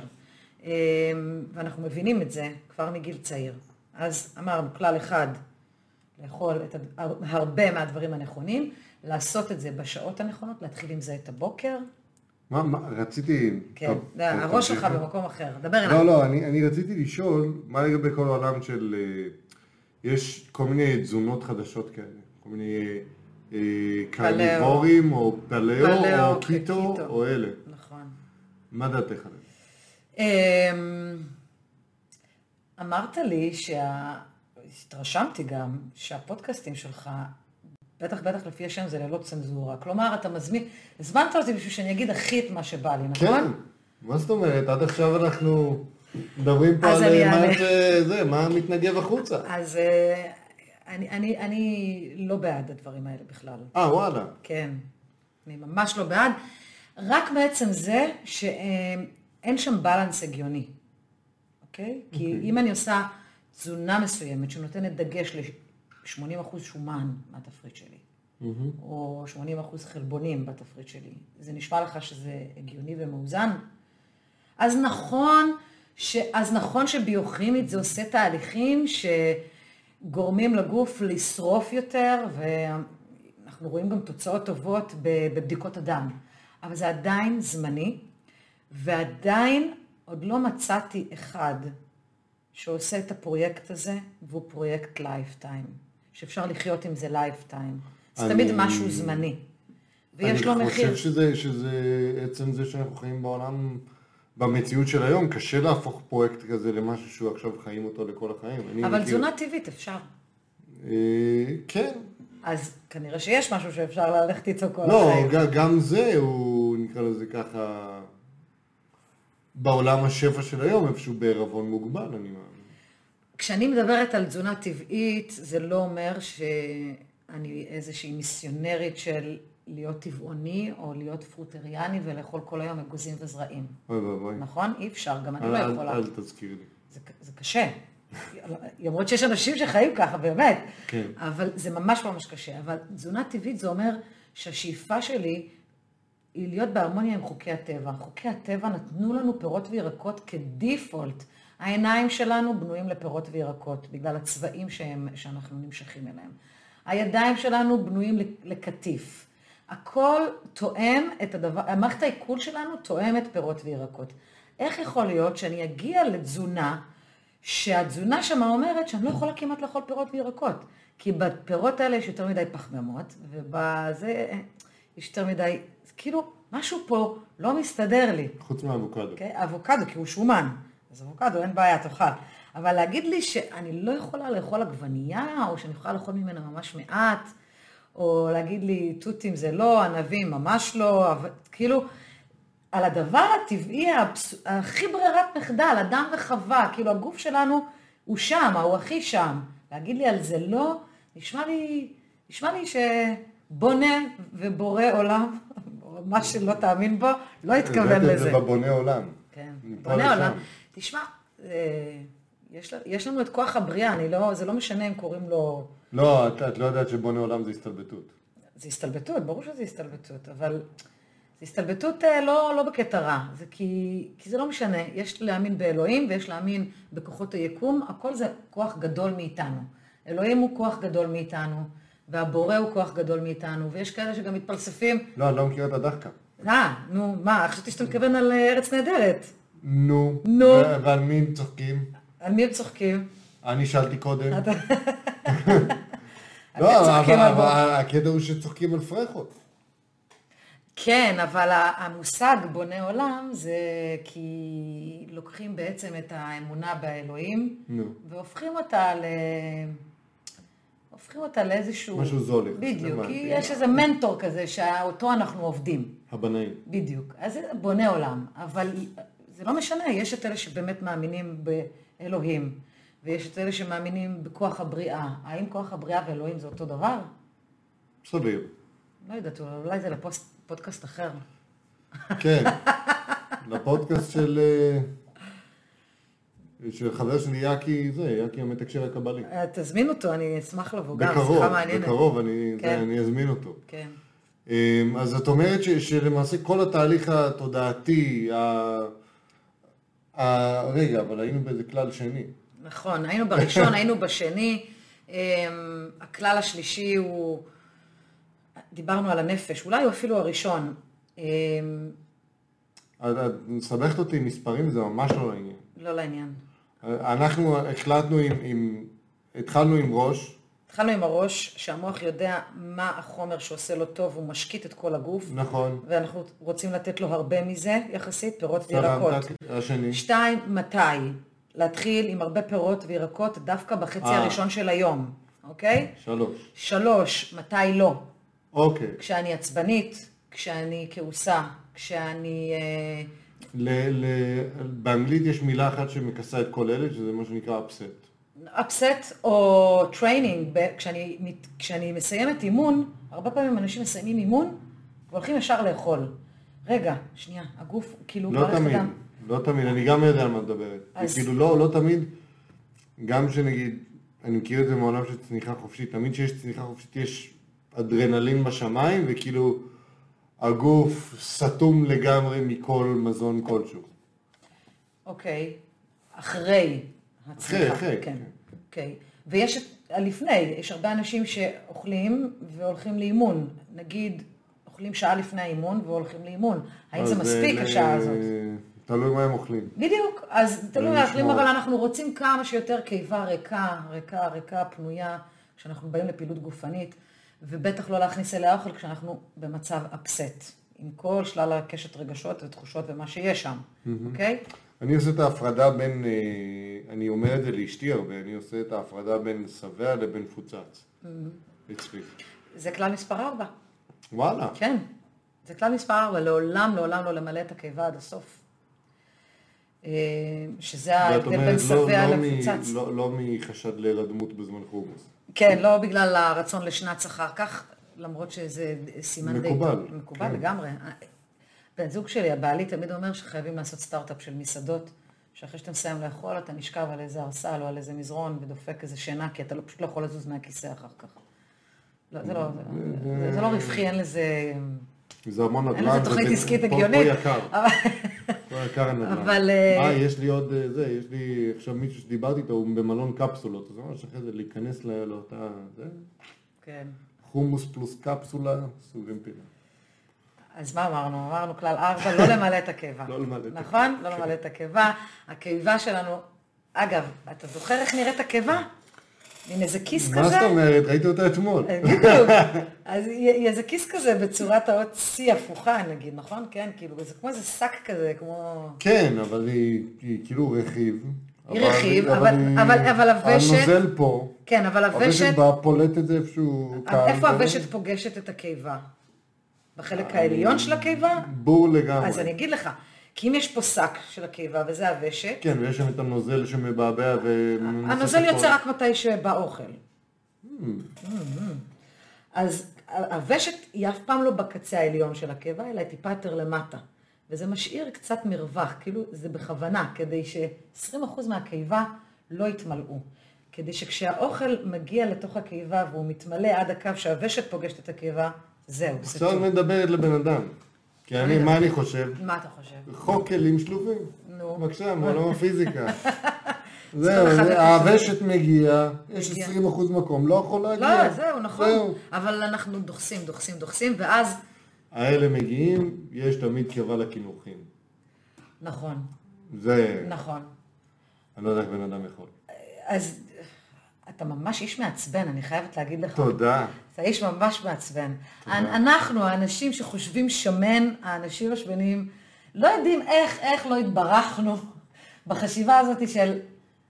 אמ, ואנחנו מבינים את זה כבר מגיל צעיר. אז אמרנו, כלל אחד, לאכול את הרבה מהדברים הנכונים, לעשות את זה בשעות הנכונות, להתחיל עם זה את הבוקר. מה, מה, רציתי... כן, טוב, זה, טוב, הראש שלך תמשיכי. במקום אחר, דבר אליי. לא, לא, אני, אני רציתי לשאול, מה לגבי כל העולם של... אה, יש כל מיני תזונות חדשות כאלה, כל מיני אה, קרניבורים, או פלאו, פלאו, או קיטו, קיטו. או אלה. נכון. מה דעתך עליהם? אמ, אמרת לי, שה... התרשמתי גם, שהפודקאסטים שלך, בטח בטח לפי השם זה ללא צנזורה. כלומר, אתה מזמין, הזמנת אותי בשביל שאני אגיד הכי את מה שבא לי, נכון? כן, מה זאת אומרת? עד עכשיו אנחנו מדברים פה על אה, מה אענה. זה, מה מתנגב החוצה. אז אה, אני, אני, אני לא בעד הדברים האלה בכלל. אה, וואלה. כן, אני ממש לא בעד. רק מעצם זה שאין שם בלנס הגיוני, אוקיי? כי אם אני עושה תזונה מסוימת שנותנת דגש ל-80% שומן מהתפריט שלי, או 80% חלבונים בתפריט שלי, זה נשמע לך שזה הגיוני ומאוזן? אז נכון, ש... אז נכון שביוכימית זה עושה תהליכים שגורמים לגוף לשרוף יותר, ואנחנו רואים גם תוצאות טובות בבדיקות הדם. אבל זה עדיין זמני, ועדיין עוד לא מצאתי אחד שעושה את הפרויקט הזה, והוא פרויקט lifetime, שאפשר לחיות עם זה lifetime. זה תמיד אני- משהו זמני. ויש לו אני מחיר. חושב שזה, שזה עצם זה שאנחנו חיים בעולם, במציאות של היום, קשה להפוך פרויקט כזה למשהו שהוא עכשיו חיים אותו לכל החיים. אני אבל מכיר- תזונה טבעית אפשר. אה, כן. אז כנראה שיש משהו שאפשר ללכת איתו כל לא, החיים. ג- גם זה הוא, נקרא לזה ככה, בעולם השפע של היום, איפשהו בערבון מוגבל, אני מאמין. כשאני מדברת על תזונה טבעית, זה לא אומר שאני איזושהי מיסיונרית של להיות טבעוני או להיות פרוטריאני ולאכול כל היום אגוזים וזרעים. אוי ואבוי. נכון? אי אפשר, גם אני לא יכולה. אל תזכיר לי. זה, זה קשה. למרות שיש אנשים שחיים ככה, באמת. כן. אבל זה ממש ממש קשה. אבל תזונה טבעית זה אומר שהשאיפה שלי היא להיות בהרמוניה עם חוקי הטבע. חוקי הטבע נתנו לנו פירות וירקות כדיפולט. העיניים שלנו בנויים לפירות וירקות, בגלל הצבעים שהם, שאנחנו נמשכים אליהם. הידיים שלנו בנויים לקטיף. הכל תואם את הדבר, המערכת העיכול שלנו תואמת פירות וירקות. איך יכול להיות שאני אגיע לתזונה, שהתזונה שמה אומרת שאני לא יכולה כמעט לאכול פירות וירקות? כי בפירות האלה יש יותר מדי פחמימות, ובזה יש יותר מדי, כאילו, משהו פה לא מסתדר לי. חוץ מאבוקדו. אוקיי? אבוקדו, כי הוא שומן. אז אבוקדו, אין בעיה, תאכל. אבל להגיד לי שאני לא יכולה לאכול עגבנייה, או שאני יכולה לאכול ממנה ממש מעט, או להגיד לי תותים זה לא, ענבים ממש לא, אבל כאילו, על הדבר הטבעי, הבס... הכי ברירת מחדל, אדם וחווה, כאילו הגוף שלנו הוא שם, הוא הכי שם. להגיד לי על זה לא, נשמע לי, נשמע לי שבונה ובורא עולם, [LAUGHS] מה שלא תאמין בו, לא התכוון לזה. זה בבונה עולם. כן, בונה. עולם. תשמע, אה, יש, יש לנו את כוח הבריאה, אני לא, זה לא משנה אם קוראים לו... לא, את, את לא יודעת שבונה עולם זה הסתלבטות. זה הסתלבטות, ברור שזה הסתלבטות, אבל זה הסתלבטות אה, לא, לא בקטע רע, זה כי, כי זה לא משנה, יש להאמין באלוהים ויש להאמין בכוחות היקום, הכל זה כוח גדול מאיתנו. אלוהים הוא כוח גדול מאיתנו, והבורא הוא כוח גדול מאיתנו, ויש כאלה שגם מתפלספים. לא, אני לא מכיר את הדחקה. אה, נו, מה, חשבתי שאתה מתכוון על אה, ארץ נהדרת. נו. נו. ועל מי הם צוחקים? על מי הם צוחקים? אני שאלתי קודם. [LAUGHS] לא, אבל הקטע הוא שצוחקים על פרחות. כן, אבל המושג בונה עולם זה כי לוקחים בעצם את האמונה באלוהים נו. והופכים אותה ל... הופכים אותה לאיזשהו... משהו זול בדיוק. כי יש איזה מנטור כזה שאותו אנחנו עובדים. הבנאים. בדיוק. אז זה בונה עולם, אבל זה לא משנה, יש את אלה שבאמת מאמינים באלוהים, ויש את אלה שמאמינים בכוח הבריאה. האם כוח הבריאה ואלוהים זה אותו דבר? סביר. לא יודעת, אולי זה לפודקאסט אחר. כן. [LAUGHS] לפודקאסט של... אה, של חבר שלי יאקי, זה, יאקי המתקשר הקבלי. אה, תזמין אותו, אני אשמח לבוא גם, בקרוב, שיחה מעניינת. בקרוב, אני כן. זה, אני אזמין אותו. כן. אמ, אז את אומרת ש, שלמעשה כל התהליך התודעתי, ה... ה... רגע, אבל היינו באיזה כלל שני. נכון, היינו בראשון, היינו בשני. אמ, הכלל השלישי הוא, דיברנו על הנפש, אולי הוא אפילו הראשון. את את מסבכת אותי עם מספרים, זה ממש לא לעניין. לא לעניין. אנחנו החלטנו עם, עם... התחלנו עם ראש, התחלנו עם הראש, שהמוח יודע מה החומר שעושה לו טוב, הוא משקיט את כל הגוף, נכון. ואנחנו רוצים לתת לו הרבה מזה, יחסית, פירות וירקות. השני. שתיים, מתי? להתחיל עם הרבה פירות וירקות דווקא בחצי אה. הראשון של היום, אוקיי? שלוש. שלוש, מתי לא? אוקיי. כשאני עצבנית, כשאני כעוסה, כשאני... אה, ל, ל, באנגלית יש מילה אחת שמכסה את כל אלה, שזה מה שנקרא upset. Upset או training, כשאני, כשאני מסיימת אימון, הרבה פעמים אנשים מסיימים אימון והולכים ישר לאכול. רגע, שנייה, הגוף כאילו לא תמיד, הדם. לא תמיד, אני גם יודע על מה את מדברת. אז- כאילו לא, לא תמיד, גם שנגיד, אני מכיר את זה מעולם של צניחה חופשית, תמיד כשיש צניחה חופשית יש אדרנלין בשמיים, וכאילו הגוף סתום לגמרי מכל מזון כלשהו. אוקיי, אחרי הצמיחה. אחרי, כן. כן. אוקיי. ויש את הלפני, יש הרבה אנשים שאוכלים והולכים לאימון. נגיד, אוכלים שעה לפני האימון והולכים לאימון. האם זה מספיק אה, השעה הזאת? תלוי מה הם אוכלים. בדיוק, אז תלוי מה אוכלים. אבל אנחנו רוצים כמה שיותר קיבה ריקה, ריקה, ריקה, פנויה, כשאנחנו באים לפעילות גופנית, ובטח לא להכניס אליה אוכל כשאנחנו במצב אפסט, עם כל שלל הקשת רגשות ותחושות ומה שיש שם, אוקיי? אני עושה את ההפרדה בין, אה, אני אומר את זה לאשתי הרבה, אני עושה את ההפרדה בין שבע לבין מפוצץ. אצלי. זה כלל מספר 4, וואלה. כן. זה כלל מספר 4, לעולם, לעולם לא למלא את הקיבה עד הסוף. אה, שזה ההבדל בין אומרת, לא, שבע לא, מ- למפוצץ. לא, לא מחשד להירדמות בזמן חומוס. כן, לא בגלל הרצון לשנץ אחר כך, למרות שזה סימן די מקובל. מקובל כן. לגמרי. בן זוג שלי, הבעלי, תמיד אומר שחייבים לעשות סטארט-אפ של מסעדות, שאחרי שאתה מסיים לאכול, אתה נשכב על איזה ארסל או על איזה מזרון ודופק איזה שינה, כי אתה לא, פשוט לא יכול לזוז מהכיסא אחר כך. לא, זה לא, זה, זה לא רווחי, אין לזה... זה המון אין נדל"ן. לזה תוכנית עסקית פה- פה הגיונית. יקר, אבל- פה יקר הנדל"ן. אבל, אה, אה, יש לי עוד אה, זה, יש לי עכשיו מישהו שדיברתי איתו, הוא במלון קפסולות, אז ממש אחרי זה להיכנס לאותה, זה, כן. חומוס פלוס קפסולה, סוגרים פינה. אז מה אמרנו? אמרנו כלל ארבע, לא למלא את הקיבה. [LAUGHS] לא למלא את נכון? לא למלא את הקיבה. הקיבה שלנו, אגב, אתה זוכר איך נראית הקיבה? מין איזה כיס כזה? מה זאת אומרת? ראיתי אותה אתמול. אה, בדיוק. אז יהיה איזה כיס כזה בצורת האות C הפוכה, נגיד, נכון? כן, כאילו, זה כמו איזה שק כזה, כמו... כן, אבל היא היא כאילו רכיב. היא רכיב, אבל- היא- הוושט- הנוזל פה. כן, אבל הוושט, הוושט בא, פולט את זה איפשהו. איפה הוושט פוגשת את הקיבה? בחלק העליון של הקיבה? בור לגמרי. אז אני אגיד לך, כי אם יש פה שק של הקיבה וזה הוושט, כן, ויש שם את הנוזל שמבעבע ו... הנוזל יוצא רק מתי שבא אוכל. אז הוושט היא אף פעם לא בקצה העליון של הקיבה, אלא טיפה יותר למטה. וזה משאיר קצת מרווח, כאילו זה בכוונה, כדי ש-20% מהקיבה לא יתמלאו. כדי שכשהאוכל מגיע לתוך הקיבה והוא מתמלא עד הקו שהוושת פוגשת את הקיבה, זהו, זה עכשיו את. מדברת לבן אדם. כי אני. מה אני חושב? מה אתה חושב? חוק כלים שלובים. נו. בבקשה, מעולם הפיזיקה. [LAUGHS] זהו, הוושט מגיע, יש מגיע. 20% מקום, לא יכול להגיע. לא, זהו, נכון. זהו. אבל אנחנו דוחסים, דוחסים, דוחסים, ואז, האלה מגיעים, יש תמיד קרבה לקינוחים. נכון, זה, נכון. אני לא יודע איך בן אדם יכול. אז אתה ממש איש מעצבן, אני חייבת להגיד לך. תודה. אתה איש ממש מעצבן. אנחנו, האנשים שחושבים שמן, האנשים השמנים, לא יודעים איך, איך לא התברכנו [LAUGHS] בחשיבה הזאת של,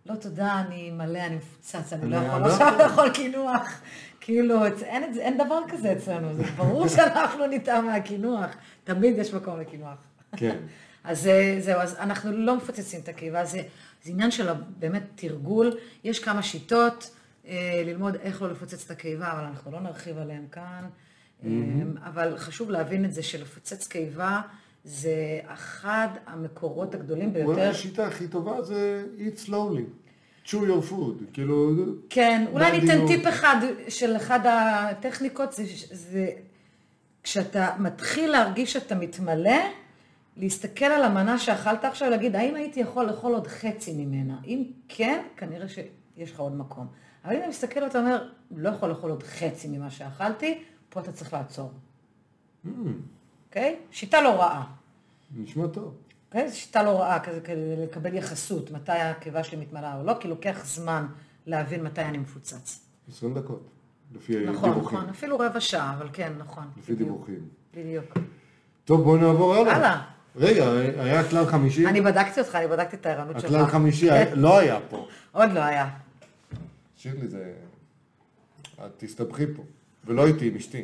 לא תודה, אני מלא, אני מפוצץ, אני לא יכול עכשיו יכול." לאכול קינוח. כאילו, אין, אין דבר כזה אצלנו, זה ברור [LAUGHS] שאנחנו נטעם מהקינוח. תמיד יש מקום לקינוח. כן. [LAUGHS] אז אה, זהו, אז אנחנו לא מפוצצים את הקיבה, זה, זה עניין של באמת תרגול. יש כמה שיטות ללמוד איך לא לפוצץ את הקיבה, אבל אנחנו לא נרחיב עליהן כאן. אה, אבל חשוב להבין את זה שלפוצץ קיבה זה אחד המקורות הגדולים ביותר. אולי השיטה הכי טובה זה eat slowly. chew your food. כאילו, כן, אולי אני אתן. טיפ אחד של אחד הטכניקות, זה, זה כשאתה מתחיל להרגיש שאתה מתמלא, להסתכל על המנה שאכלת עכשיו, להגיד, האם הייתי יכול לאכול עוד חצי ממנה? אם כן, כנראה שיש לך עוד מקום. אבל אם אתה מסתכל ואתה אומר, לא יכול לאכול עוד חצי ממה שאכלתי, פה אתה צריך לעצור. אוקיי? שיטה לא רעה. נשמע טוב. אוקיי? זו שיטה לא רעה כזה כדי לקבל יחסות, מתי הקיבה שלי מתמלאה או לא, כי לוקח זמן להבין מתי אני מפוצץ. 20 דקות. לפי נכון, דיווחים. נכון, אפילו רבע שעה, אבל כן, נכון. לפי בדיוק, דיווחים. בדיוק. טוב, בואו נעבור הלאה. הלאה. רגע, היה כלל חמישי? אני בדקתי אותך, אני בדקתי את הערנות שלך. הכלל חמישי היה- לא היה פה. עוד לא היה. שירלי, זה... את תסתבכי פה. ולא איתי, עם אשתי.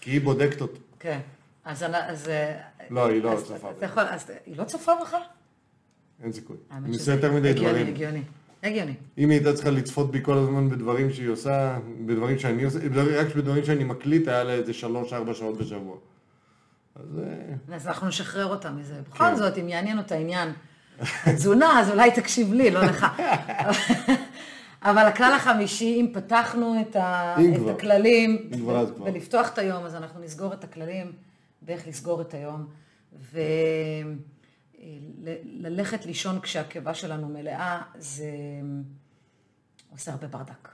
כי היא בודקת אותי. כן. אז... אני- אז אה, לא, היא לא צופה אז היא לא צופה בך? אין סיכוי. אני עושה יותר מדי דברים. הגיוני, הגיוני. אם היא הייתה צריכה לצפות בי כל הזמן בדברים שהיא עושה, בדברים שאני עושה, רק בדברים שאני מקליט, היה לה איזה שלוש-ארבע שעות בשבוע. אז אה, אז אנחנו נשחרר אותה מזה. בכל כן. זאת, אם יעניין אותה עניין התזונה, אז אולי תקשיב לי, לא לך. [LAUGHS] אבל הכלל החמישי, אם פתחנו את, ה... אם את כבר. הכללים, אם כבר, אז כבר. ולפתוח את היום, אז אנחנו נסגור את הכללים באיך לסגור את היום, וללכת לישון כשהקיבה שלנו מלאה, זה עושה הרבה ברדק.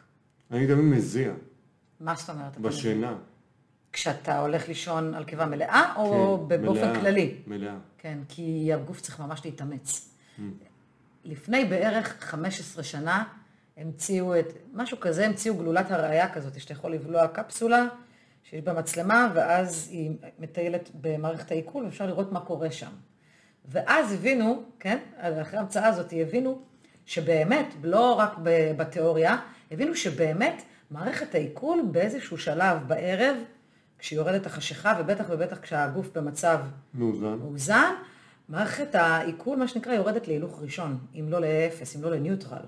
אני תמיד מזיע מה זאת אומרת? בשינה. כשאתה הולך לישון על קיבה מלאה, או כן, באופן מלאה, כללי? מלאה. כן, כי הגוף צריך ממש להתאמץ. לפני בערך 15 שנה המציאו את, משהו כזה, המציאו גלולת הראייה כזאת, שאתה יכול לבלוע קפסולה שיש בה מצלמה, ואז היא מטיילת במערכת העיכול, ואפשר לראות מה קורה שם. ואז הבינו, כן, אחרי ההמצאה הזאת, הבינו שבאמת, לא רק בתיאוריה, הבינו שבאמת מערכת העיכול באיזשהו שלב בערב, כשיורדת החשיכה, ובטח ובטח כשהגוף במצב מאוזן. מאוזן, מערכת העיכול, מה שנקרא, יורדת להילוך ראשון, אם לא לאפס, אם לא לניוטרל.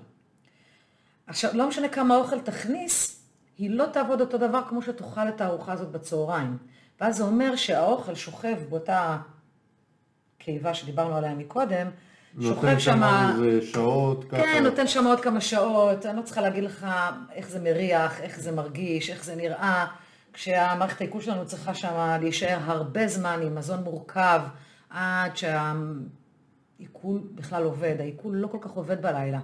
עכשיו, לא משנה כמה אוכל תכניס, היא לא תעבוד אותו דבר כמו שתאכל את הארוחה הזאת בצהריים. ואז זה אומר שהאוכל שוכב באותה קיבה שדיברנו עליה מקודם, שוכב נותן שם... שם איזה שעות, ככה. כן, נותן שם עוד כמה שעות, אני לא צריכה להגיד לך איך זה מריח, איך זה מרגיש, איך זה נראה, כשהמערכת העיכול שלנו צריכה שם להישאר הרבה זמן עם מזון מורכב, עד שהעיכול בכלל עובד, העיכול לא כל כך עובד בלילה.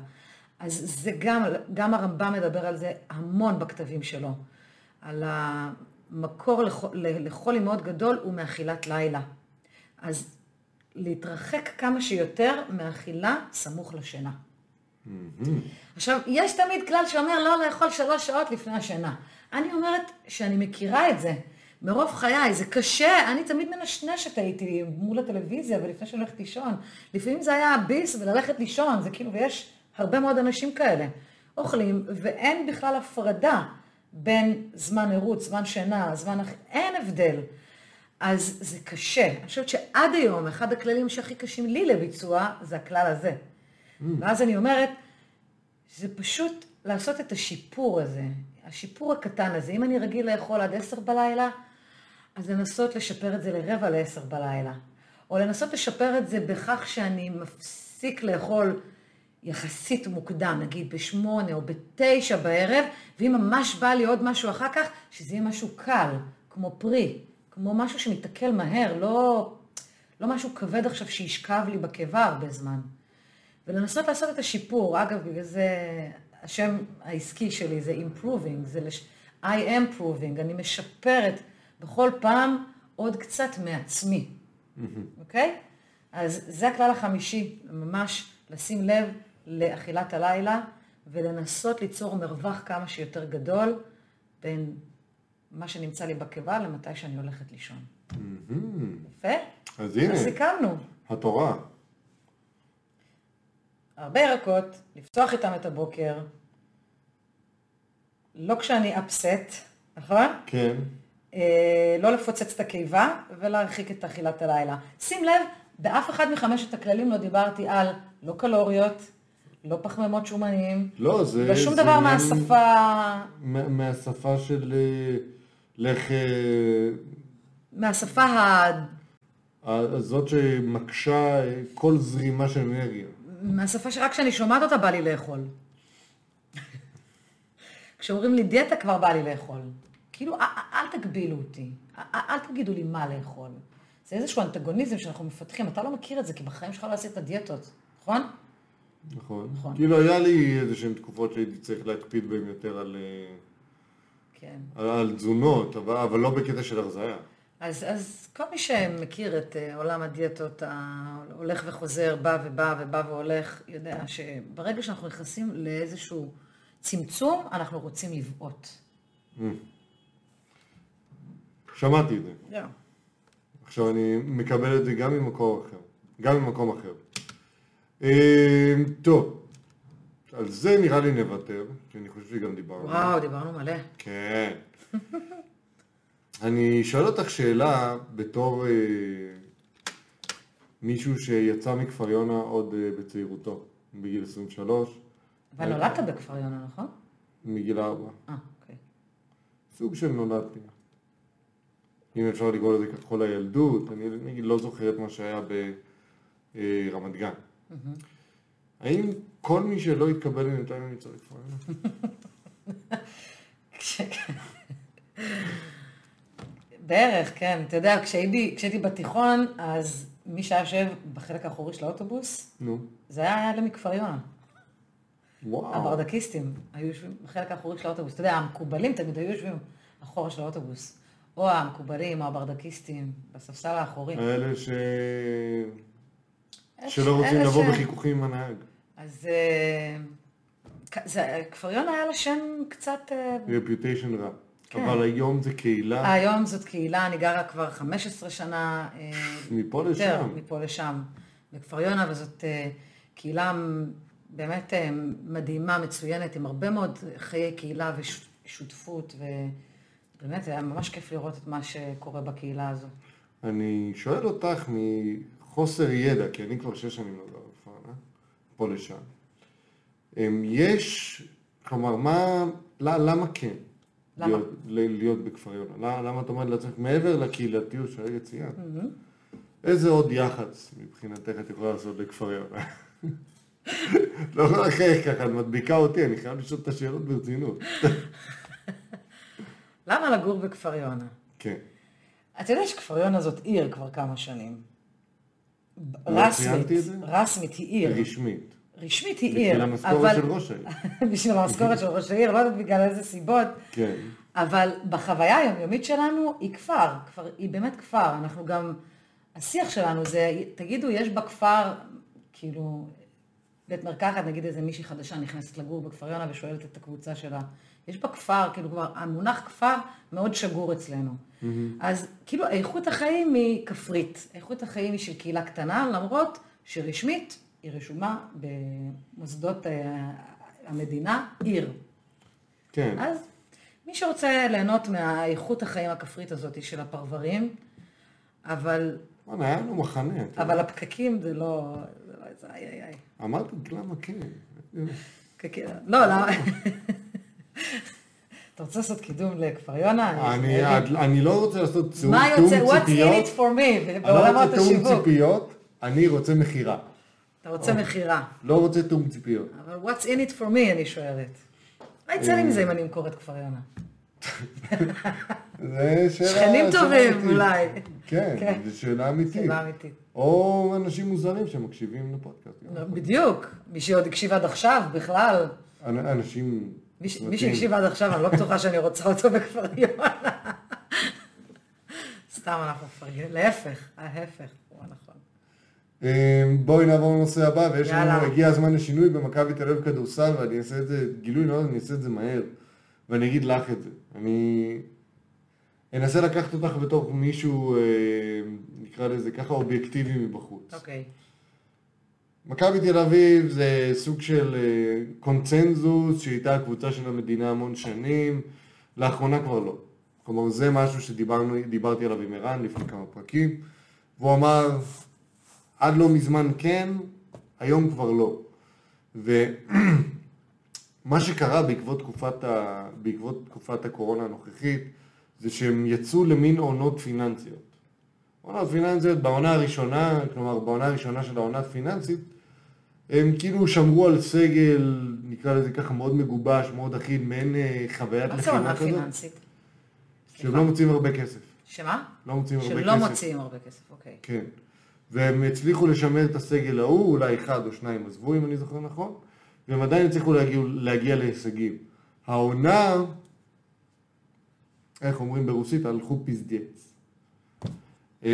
אז זה גם, גם הרמב"ם מדבר על זה המון בכתבים שלו, על המקור לחולי מאוד גדול הוא מאכילת לילה. אז להתרחק כמה שיותר מאכילה סמוך לשינה. עכשיו, יש תמיד כלל שאומר לא לאכול שלוש שעות לפני השינה. אני אומרת שאני מכירה את זה. מרוב חיי, זה קשה, אני תמיד מנשנשת הייתי מול הטלוויזיה ולפני שאני הולכת לישון. לפעמים זה היה ביס וללכת לישון, זה כאילו, ויש הרבה מאוד אנשים כאלה. אוכלים, ואין בכלל הפרדה בין זמן עירות, זמן שינה, זמן... אין הבדל. אז זה קשה. אני חושבת שעד היום, אחד הכללים שהכי קשים לי לביצוע, זה הכלל הזה. ואז אני אומרת, זה פשוט לעשות את השיפור הזה, השיפור הקטן הזה. אם אני רגיל לאכול עד עשר בלילה, אז לנסות לשפר את זה לרבע לעשר בלילה. או לנסות לשפר את זה בכך שאני מפסיק לאכול יחסית מוקדם, נגיד בשמונה או בתשע בערב, ואם ממש בא לי עוד משהו אחר כך, שזה יהיה משהו קל, כמו פרי, כמו משהו שמתעכל מהר, לא, לא משהו כבד עכשיו שישכב לי בקיבה הרבה זמן. ולנסות לעשות את השיפור, אגב, בגלל זה השם העסקי שלי זה improving, זה לש... I am proving, אני משפרת בכל פעם עוד קצת מעצמי, אוקיי? Mm-hmm. Okay? אז זה הכלל החמישי, ממש לשים לב לאכילת הלילה ולנסות ליצור מרווח כמה שיותר גדול בין מה שנמצא לי בקיבה למתי שאני הולכת לישון. Mm-hmm. יפה? אז הנה. סיכמנו. התורה. הרבה ירקות, לפתוח איתם את הבוקר, לא כשאני אפסט, נכון? כן. אה, לא לפוצץ את הקיבה ולהרחיק את אכילת הלילה. שים לב, באף אחד מחמשת הכללים לא דיברתי על לא קלוריות, לא פחמימות שומניים, לא, זה... לא שום זה דבר עניין- מהשפה, מה- מהשפה של אה, לך... אה, מהשפה ה... הזאת שמקשה אה, כל זרימה של אנרגיה. מהשפה שרק כשאני שומעת אותה בא לי לאכול. כשאומרים לי דיאטה כבר בא לי לאכול. כאילו, אל, תגבילו אותי, אל תגידו לי מה לאכול. זה איזשהו אנטגוניזם שאנחנו מפתחים, אתה לא מכיר את זה, כי בחיים שלך לא עשית דיאטות, נכון? נכון. נכון. כאילו היה לי איזה שהן תקופות שהייתי צריך להקפיד בהן יותר על, אה, כן. על, על תזונות, אבל, אבל לא בקטע של הרזיה. אז, אז כל מי שמכיר את uh, עולם הדיאטות, ההולך וחוזר, בא ובא ובא והולך, יודע שברגע שאנחנו נכנסים לאיזשהו צמצום, אנחנו רוצים לבעוט. שמעתי את זה. Yeah. עכשיו אני מקבל את זה גם ממקור אחר, גם ממקום אחר. אה, טוב, על זה נראה לי נוותר, כי אני חושב שגם דיברנו. וואו, דיברנו מלא. כן. [LAUGHS] אני שואל אותך שאלה בתור אה, מישהו שיצא מכפר יונה עוד אה, בצעירותו, בגיל 23, אבל נולדת בכפר יונה, נכון? מגיל 4. אה, אוקיי. סוג של נולדתי. אם אפשר לקרוא לזה ככה כל הילדות, אני נגיד לא זוכר את מה שהיה ברמת גן. האם כל מי שלא התקבל בינתיים נמצא בכפר יונה? בערך, כן. אתה יודע, כשהייתי, בתיכון, אז מי שהיה יושב בחלק האחורי של האוטובוס, נו, זה היה אלה מכפר יונה. וואו. הברדקיסטים היו יושבים בחלק האחורי של האוטובוס. אתה יודע, המקובלים תמיד היו יושבים אחורה של האוטובוס. או המקובלים או הברדקיסטים בספסל האחורי. האלה ש... שלא רוצים לבוא בחיקוכים עם הנהג. אז אה, כפר יונה היה לה שם קצת... אה, רפיוטיישן רע. כן. אבל היום זה קהילה היום זאת קהילה, אני גרה כבר 15 שנה. אה, מפה יותר, לשם. מפה לשם, בכפר יונה, וזאת אה, קהילה באמת אה, מדהימה, מצוינת, עם הרבה מאוד חיי קהילה ושותפות, ובאמת היה ממש כיף לראות את מה שקורה בקהילה הזו. אני שואל אותך מחוסר ידע, כי אני כבר שש שנים לא גר בכפר יונה, פה לשם. אמ, יש, כלומר, מה, למה כן? למה? להיות, להיות בכפר יונה? למה, את אומרת לעצמך, מעבר לקהילתיות שהרגע ציינת, איזה עוד יח"צ מבחינתך את יכולה לעשות לכפר יונה? [LAUGHS] לא יכול לחייך ככה, את מדביקה אותי, אני חייב לשאול את השאלות ברצינות. [LAUGHS] למה לגור בכפר יונה? כן. אתה יודע שכפר יונה זאת עיר כבר כמה שנים. לא רסמית, זה? רסמית היא עיר. רשמית. רשמית היא עיר. בשביל המשכורת של ראש העיר. [LAUGHS] בשביל המשכורת של ראש העיר, לא יודעת בגלל איזה סיבות. כן. אבל בחוויה היומיומית שלנו היא כפר, כפר, היא באמת כפר. אנחנו גם, השיח שלנו זה, תגידו, יש בכפר, כאילו, בית מרקחת, נגיד איזה מישהי חדשה נכנסת לגור בכפר יונה ושואלת את הקבוצה שלה, יש בכפר, כאילו כבר, המונח כפר מאוד שגור אצלנו. אז כאילו איכות החיים היא כפרית, איכות החיים היא של קהילה קטנה, למרות שרשמית היא רשומה במוסדות אה, המדינה עיר. כן. אז מי שרוצה ליהנות מהאיכות החיים הכפרית הזאת של הפרברים, אבל, וואלה, היה לנו מחנה. אבל הפקקים זה לא, זה לא איזה איי איי איי. אמרתי, למה כן? לא, למה? [LAUGHS] אתה רוצה לעשות קידום לכפר יונה? אני, אני לא רוצה לעשות תיאום מה תיאום יוצא? What's in ציפיות. it for me? אני לא בעולמות רוצה תיאום השיווק. ציפיות, אני רוצה מכירה. אתה רוצה מכירה. לא רוצה תיאום ציפיות. אבל what's in it for me, אני שואלת. מה יצא לי מזה אם אני אמכור את כפר יונה? [LAUGHS] זה שאלה... שכנים טובים. אולי. כן, כן. זו שאלה אמיתית. שאלה אמיתית. או אנשים מוזרים שמקשיבים לפודקאסט. בדיוק. מי שעוד הקשיב עד עכשיו, בכלל. אנ- אנשים... מי. שהקשיב עד עכשיו, אני לא בטוחה שאני רוצה אותו בכפר יונה. סתם אנחנו מפרגנים. להפך, ההפך. הוא הנכון. אה, בואי נעבור לנושא הבא, ויש. לנו, הגיע הזמן לשינוי במכבי תל אביב כדורסל, ואני אעשה את זה, גילוי נאות, אני אעשה את זה מהר, ואני אגיד לך את זה. אני אנסה לקחת אותך בתור מישהו, אה, נקרא לזה ככה, אובייקטיבי מבחוץ. אוקיי. מכבי תל אביב זה סוג של אה, קונצנזוס שהייתה הקבוצה של המדינה המון שנים, לאחרונה כבר לא. כלומר, זה משהו שדיברתי עליו עם ערן לפני כמה פרקים, והוא אמר, עד לא מזמן כן, היום כבר לא. ומה [CLEARS THROAT] שקרה בעקבות תקופת, ה... בעקבות תקופת הקורונה הנוכחית, זה שהם יצאו למין עונות פיננסיות. עונות פיננסיות בעונה הראשונה, כלומר בעונה הראשונה של העונה הפיננסית, הם כאילו שמרו על סגל, נקרא לזה ככה, מאוד מגובש, מאוד אחיד, מעין אה, חוויית מה זה עונה כזאת, פיננסית? שהם לא מוצאים הרבה כסף. שמה? לא מוצאים הרבה כסף. שלא מוציאים הרבה כסף, אוקיי. כן. והם הצליחו לשמר את הסגל ההוא, אולי אחד או שניים עזבו, אם אני זוכר נכון, והם עדיין הצליחו להגיע, להגיע להישגים. העונה, איך אומרים ברוסית, הלכו פיזדיאץ. אמ,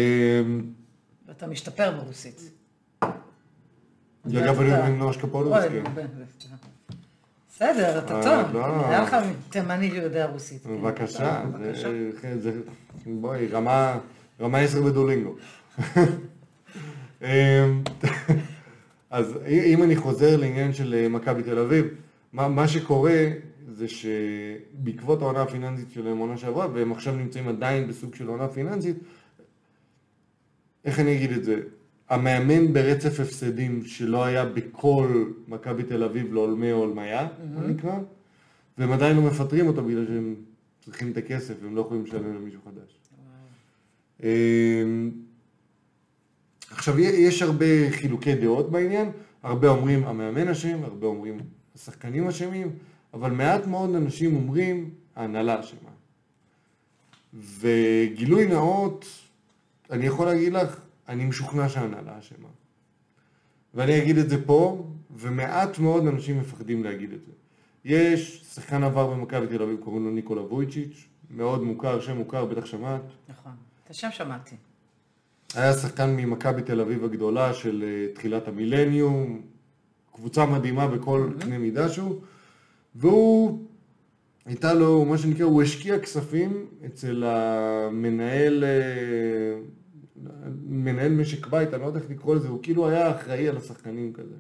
ואתה משתפר ברוסית. אוי, כן. נו, בן- בסדר, אתה אה, טוב. לא. היה לך תימני שיודע רוסית. כן. בבקשה. זה- זה, בואי, רמה, 10 בדולינגו. אמ, אז אם אני חוזר לעניין של אה, מכבי תל אביב, מה, מה שקורה זה שבעקבות העונה הפיננסית שלהם עונה שעברה, והם עכשיו נמצאים עדיין בסוג של עונה פיננסית, איך אני אגיד את זה? המאמן ברצף הפסדים שלא היה בכל מכבי תל אביב לעולמי עולמיה, מה נקרא, והם עדיין לא מפטרים אותו בגלל שהם צריכים את הכסף, והם לא יכולים לשלם למישהו חדש. אמ, עכשיו, יש הרבה חילוקי דעות בעניין, הרבה אומרים המאמן אשם, הרבה אומרים השחקנים אשמים, אבל מעט מאוד אנשים אומרים ההנהלה אשמה. וגילוי נאות, אני יכול להגיד לך, אני משוכנע שההנהלה אשמה. ואני אגיד את זה פה, ומעט מאוד אנשים מפחדים להגיד את זה. יש שחקן עבר במכבי תל אביב, קוראים לו ניקולה וויצ'יץ', מאוד מוכר, שם מוכר, בטח שמעת. נכון. את השם שמעתי. היה שחקן ממכבי תל אביב הגדולה של אה, תחילת המילניום, קבוצה מדהימה בכל קנה מידה שהוא, והוא, הייתה לו, מה שנקרא, הוא השקיע כספים אצל המנהל, אה, מנהל משק בית, אני לא יודע איך לקרוא לזה, הוא כאילו היה אחראי על השחקנים כזה.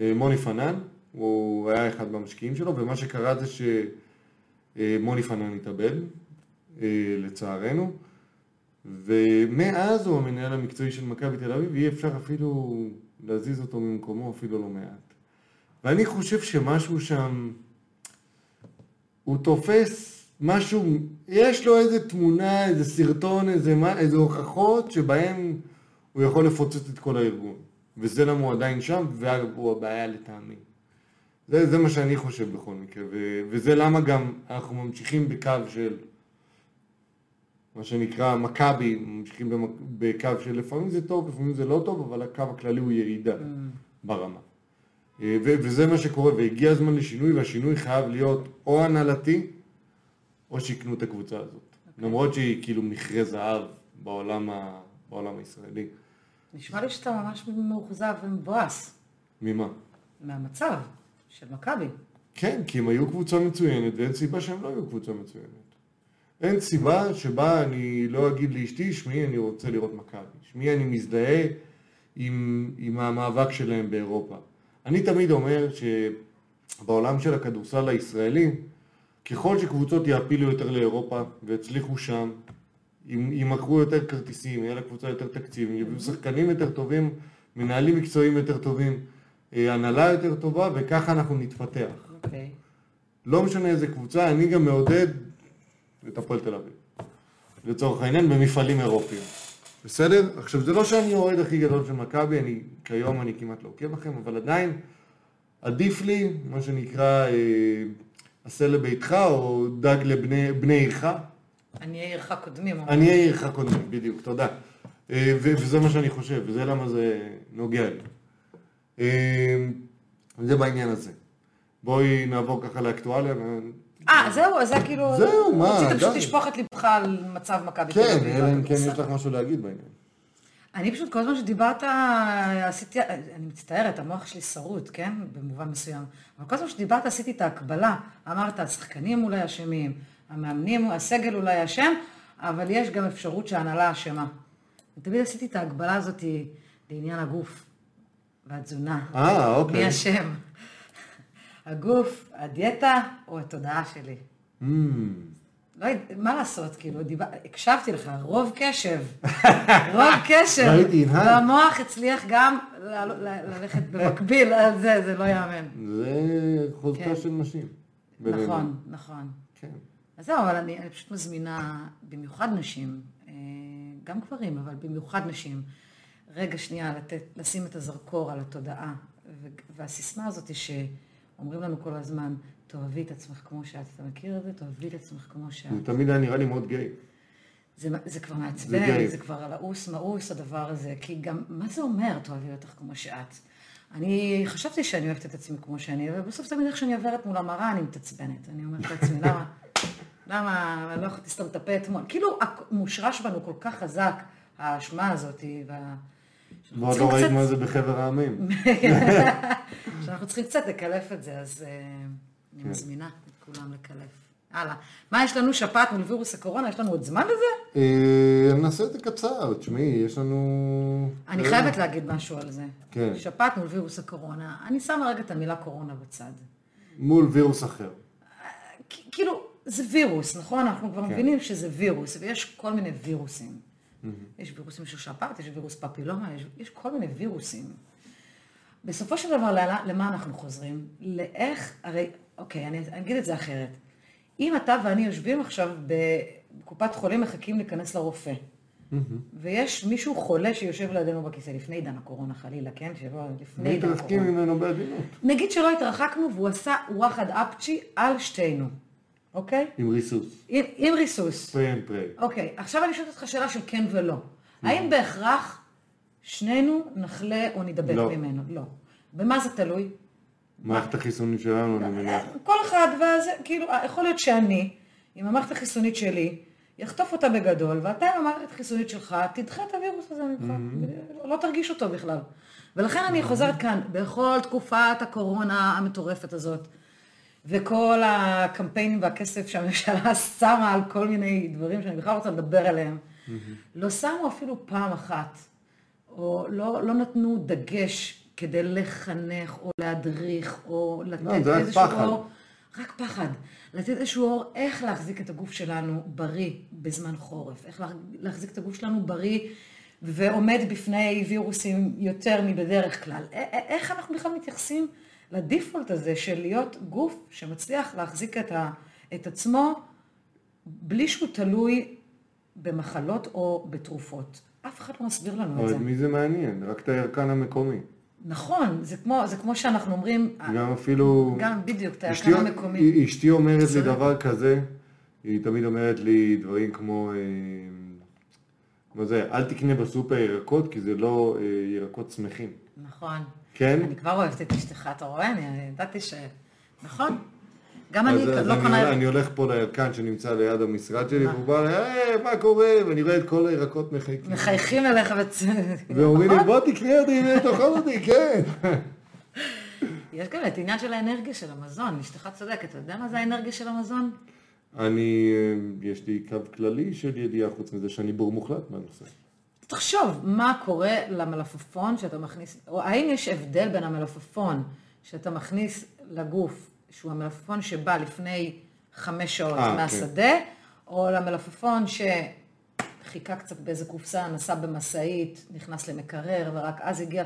אה, מוני פנן, הוא היה אחד מהמשקיעים שלו, ומה שקרה זה שמוני פנן התאבד, אה, לצערנו. ומאז הוא המנהל המקצועי של מכבי תל אביב, אי אפשר אפילו להזיז אותו ממקומו, אפילו לא מעט. ואני חושב שמשהו שם, הוא תופס משהו, יש לו איזה תמונה, איזה סרטון, איזה, מה- איזה הוכחות שבהם הוא יכול לפוצץ את כל הארגון. וזה למה הוא עדיין שם, והוא הבעיה לטעמי. זה, זה מה שאני חושב בכל מקרה, ו, וזה למה גם אנחנו ממשיכים בקו של מה שנקרא מכבי, ממשיכים במק- בקו של לפעמים זה טוב, לפעמים זה לא טוב, אבל הקו הכללי הוא ירידה ברמה. אה, ו- וזה מה שקורה, והגיע הזמן לשינוי, והשינוי חייב להיות או הנהלתי, או שיקנו את הקבוצה הזאת. למרות שהיא כאילו מכרה זהב בעולם, ה- בעולם הישראלי. נשמע לי שאתה ממש מאוכזב ומבואס ממה? מהמצב של מכבי. כן, כי הם היו קבוצה מצוינת, ואין סיבה שהם לא היו קבוצה מצוינת. אין סיבה שבה אני לא אגיד לאשתי, שמי, אני רוצה לראות מכבי. שמי, אני מזדהה עם, עם המאבק שלהם באירופה. אני תמיד אומר שבעולם של הכדורסל הישראלי, ככל שקבוצות יעפילו יותר לאירופה והצליחו שם, אם- ימכרו יותר כרטיסים, יהיה לקבוצה יותר תקציב, יביאו שחקנים יותר טובים, מנהלים מקצועיים יותר טובים, אה, הנהלה יותר טובה, וככה אנחנו נתפתח. אוקיי. לא משנה איזה קבוצה, אני גם מעודד את הפועל תל אביב. לצורך העניין, במפעלים אירופיים. בסדר? עכשיו, זה לא שאני האוהד הכי גדול של מכבי, אני, כיום אני כמעט לא עוקב לכם, אבל עדיין, עדיף לי, מה שנקרא, אה, עשה לביתך, או דג לבני עירך. עניי עירך קודמים. עניי עירך קודמים, בדיוק, תודה. אה, וזה מה שאני חושב, וזה למה זה נוגע לי. אה, זה בעניין הזה. בואי נעבור ככה לאקטואליה. אה, זהו, זה כאילו... זהו, מה, רצית פשוט. לשפוך את לבך על מצב מכבי תל כן, אביב. אלא אם כן בסדר. יש לך משהו להגיד בעניין. אני פשוט, כל הזמן שדיברת, עשיתי, אני מצטערת, המוח שלי שרוט, כן? במובן מסוים. אבל כל הזמן שדיברת עשיתי את ההקבלה. אמרת, השחקנים אולי אשמים, המאמנים, הסגל אולי אשם, אבל יש גם אפשרות שההנהלה אשמה. ותמיד עשיתי את ההקבלה הזאת לעניין הגוף והתזונה. אה, אוקיי. מי אשם? [LAUGHS] הגוף, הדיאטה או התודעה שלי. Mm, לא יודע, מה לעשות, כאילו, דיבר... הקשבתי לך, רוב קשב, [LAUGHS] רוב קשב. ראיתי, הנהנת. והמוח הצליח גם ללכת במקביל על זה, זה לא ייאמן. זה חוזקה כן. של נשים. בינינו. נכון, נכון. כן. אז זהו, אבל אני, אני פשוט מזמינה, במיוחד נשים, אה, גם גברים, אבל במיוחד נשים, רגע שנייה לתת, לשים את הזרקור על התודעה. והסיסמה הזאת שאומרים לנו כל הזמן, תאהבי את עצמך כמו שאת, אתה מכיר את זה? תאהבי את עצמך כמו שאת. זה תמיד היה נראה לי מאוד גיי. זה, זה כבר זה מעצבן, די. זה, כבר לעוס מאוס הדבר הזה, כי גם, מה זה אומר תאהבי אותך כמו שאת? אני חשבתי שאני אוהבת את עצמי כמו שאני, אבל בסוף תמיד איך שאני עוברת מול המראה אני מתעצבנת. אני אומרת לעצמי, למה, למה, אני לא יכולתי לסתום את הפה אתמול? כאילו, מושרש בנו כל כך חזק, האשמה הזאת, וה... ועוד לא ראית מה זה בחבר העמים. [LAUGHS] שאנחנו צריכים קצת לקלף את זה, אז אה, אני כן. מזמינה את כולם לקלף. הלאה. מה יש לנו? שפעת מול וירוס הקורונה? יש לנו עוד זמן לזה? אה, נעשה את זה קצר, תשמעי, יש לנו... אני חייבת להגיד משהו על זה. כן. שפעת מול וירוס הקורונה. אני שמה רגע את המילה קורונה בצד. מול וירוס אחר. כאילו, זה וירוס, נכון? אנחנו כן. כבר מבינים שזה וירוס, ויש כל מיני וירוסים. יש וירוסים של שפעת, יש וירוס פפילומה, יש, כל מיני וירוסים. בסופו של דבר, למה אנחנו חוזרים? לאיך, הרי, אוקיי, אני, אני אגיד את זה אחרת. אם אתה ואני יושבים עכשיו בקופת חולים מחכים להיכנס לרופא, ויש מישהו חולה שיושב לידינו בכיסא, לפני עידן הקורונה חלילה, כן? שלא, לפני עידן מתרחקים הקורונה. ממנו בעדינות. נגיד שלא התרחקנו והוא עשה וואחד אפצ'י על שתינו, אוקיי? עם ריסוס. עם, עם ריסוס. פרי and פרי. אוקיי, עכשיו אני שואלת אותך שאלה של כן ולא. האם בהכרח שנינו נחלה או נדבק לא. ממנו? לא. במה זה תלוי? מערכת החיסונית שלנו, אני מניח. כל אחד, וזה, כאילו, יכול להיות שאני, עם המערכת החיסונית שלי, יחטוף אותה בגדול, ואתה עם המערכת החיסונית שלך, תדחה את הווירוס הזה ממך, לא תרגיש אותו בכלל. ולכן אני חוזרת כאן, בכל תקופת הקורונה המטורפת הזאת, וכל הקמפיינים והכסף שהממשלה [LAUGHS] שמה על כל מיני דברים שאני בכלל רוצה לדבר עליהם, לא שמו אפילו פעם אחת, או לא, לא נתנו דגש כדי לחנך או להדריך או לתת לא, איזשהו פחד. אור. רק פחד. לתת איזשהו אור איך להחזיק את הגוף שלנו בריא בזמן חורף, איך לה- להחזיק את הגוף שלנו בריא ועומד בפני וירוסים יותר מבדרך כלל. א- א- איך אנחנו בכלל מתייחסים לדיפולט הזה של להיות גוף שמצליח להחזיק את, ה, את עצמו בלי שהוא תלוי במחלות או בתרופות. אף אחד לא מסביר לנו את אבל זה. את מי זה מעניין? רק את הירקן המקומי. נכון, זה כמו, זה כמו שאנחנו אומרים, גם אפילו... גם בדיוק, את אשתי- הירקן המקומי. אשתי אומרת לי. דבר כזה, היא תמיד אומרת לי דברים כמו, אה, מה זה, אל תקנה בסופר ירקות, כי זה לא אה, ירקות שמחים. נכון. כן? אני כבר אוהבת את אשתך, אתה רואה? אני ידעתי ש... נכון. גם אז אני לא אני קונה... אני הולך פה לירקן שנמצא ליד המשרד שלי, והוא בא, היי, מה קורה? ואני רואה את כל הירקות מחייקים. מחייכים אליך וצ... ואומרים לי, נכון? בוא תקנה אותי ותאכל אותי, כן. יש גם את העניין של האנרגיה של המזון, אשתך צודקת, אתה יודע מה זה האנרגיה של המזון? אני, אה, יש לי קו כללי של ידיעה, חוץ מזה שאני בור מוחלט מהנושא. תחשוב, מה קורה למלפפון שאתה מכניס, או האם יש הבדל בין המלפפון שאתה מכניס לגוף, שהוא המלפפון שבא לפני חמש שעות אה, כן. מהשדה, או למלפפון שחיכה קצת באיזה קופסה, נסע במשאית, נכנס למקרר, ורק אז הגיע,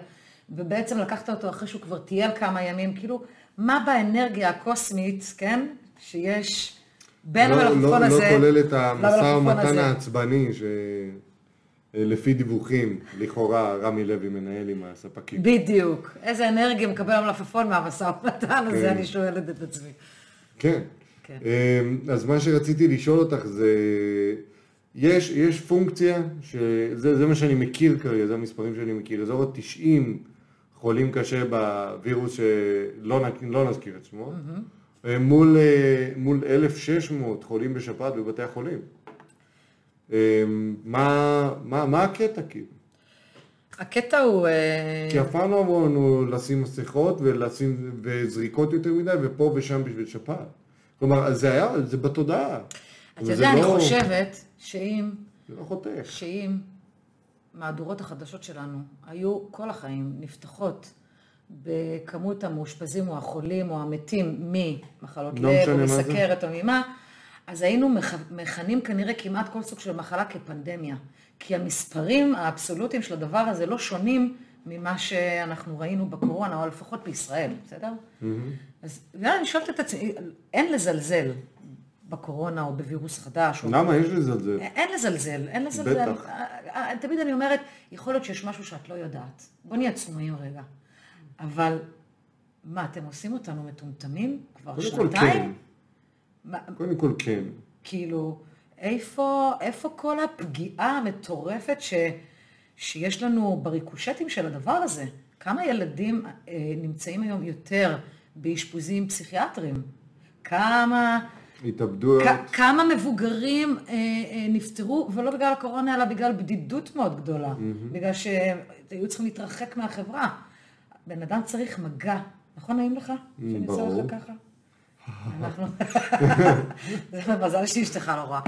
ובעצם לקחת אותו אחרי שהוא כבר טייל כמה ימים, כאילו, מה באנרגיה הקוסמית, כן, שיש בין לא- המלפפון לא- הזה לא כולל את המשא ומתן. העצבני, ש... אה, לפי דיווחים, לכאורה רמי לוי מנהל עם הספקים. בדיוק. איזה אנרגיה מקבל המלפפון מהמשא ומתן הזה, כן. אני שואלת את עצמי. כן. כן. אמ, אז מה שרציתי לשאול אותך זה, יש, יש פונקציה, שזה זה מה שאני מכיר כרגע, זה המספרים שאני מכיר, אזור ה-90 חולים קשה בווירוס שלא לא נזכיר את שמו, אה, מול, אה, מול 1,600 חולים בשפעת בבתי החולים. אמ, מה, מה, מה הקטע כאילו? הקטע הוא... אה, כי אף פעם לא אמרו לנו לשים מסכות ולשים, וזריקות יותר מדי, ופה ושם בשביל שפעת. כלומר, זה היה, זה בתודעה. אתה יודע, אני לא- חושבת שאם זה לא חותך. שאם מהדורות החדשות שלנו היו כל החיים נפתחות בכמות המאושפזים או החולים או המתים ממחלות לא לב או. מסכרת או ממה, אז היינו מכ- מכנים כנראה כמעט כל סוג של מחלה כפנדמיה. כי המספרים האבסולוטיים של הדבר הזה לא שונים ממה שאנחנו ראינו בקורונה, או לפחות בישראל, בסדר? אז אני שואלת את עצמי, אין לזלזל בקורונה או בווירוס חדש, או למה? יש לזלזל. אין לזלזל, אין לזלזל. בטח. תמיד אני אומרת, יכול להיות שיש משהו שאת לא יודעת. בוא נהיה צנועים רגע. אבל מה, אתם עושים אותנו מטומטמים כבר שנתיים? כן. קודם כל כן. כאילו, איפה, איפה כל הפגיעה המטורפת ש, שיש לנו בריקושטים של הדבר הזה? כמה ילדים אה, נמצאים היום יותר באשפוזים פסיכיאטריים? כמה... התאבדויות. כ- כמה מבוגרים אה, אה, נפטרו, ולא בגלל הקורונה, אלא בגלל בדידות מאוד גדולה. בגלל שהיו צריכים להתרחק מהחברה. בן אדם צריך מגע. נכון נעים לך? שאני אעשה ברור. לך ככה? אנחנו... זה מזל שאשתך לא רואה.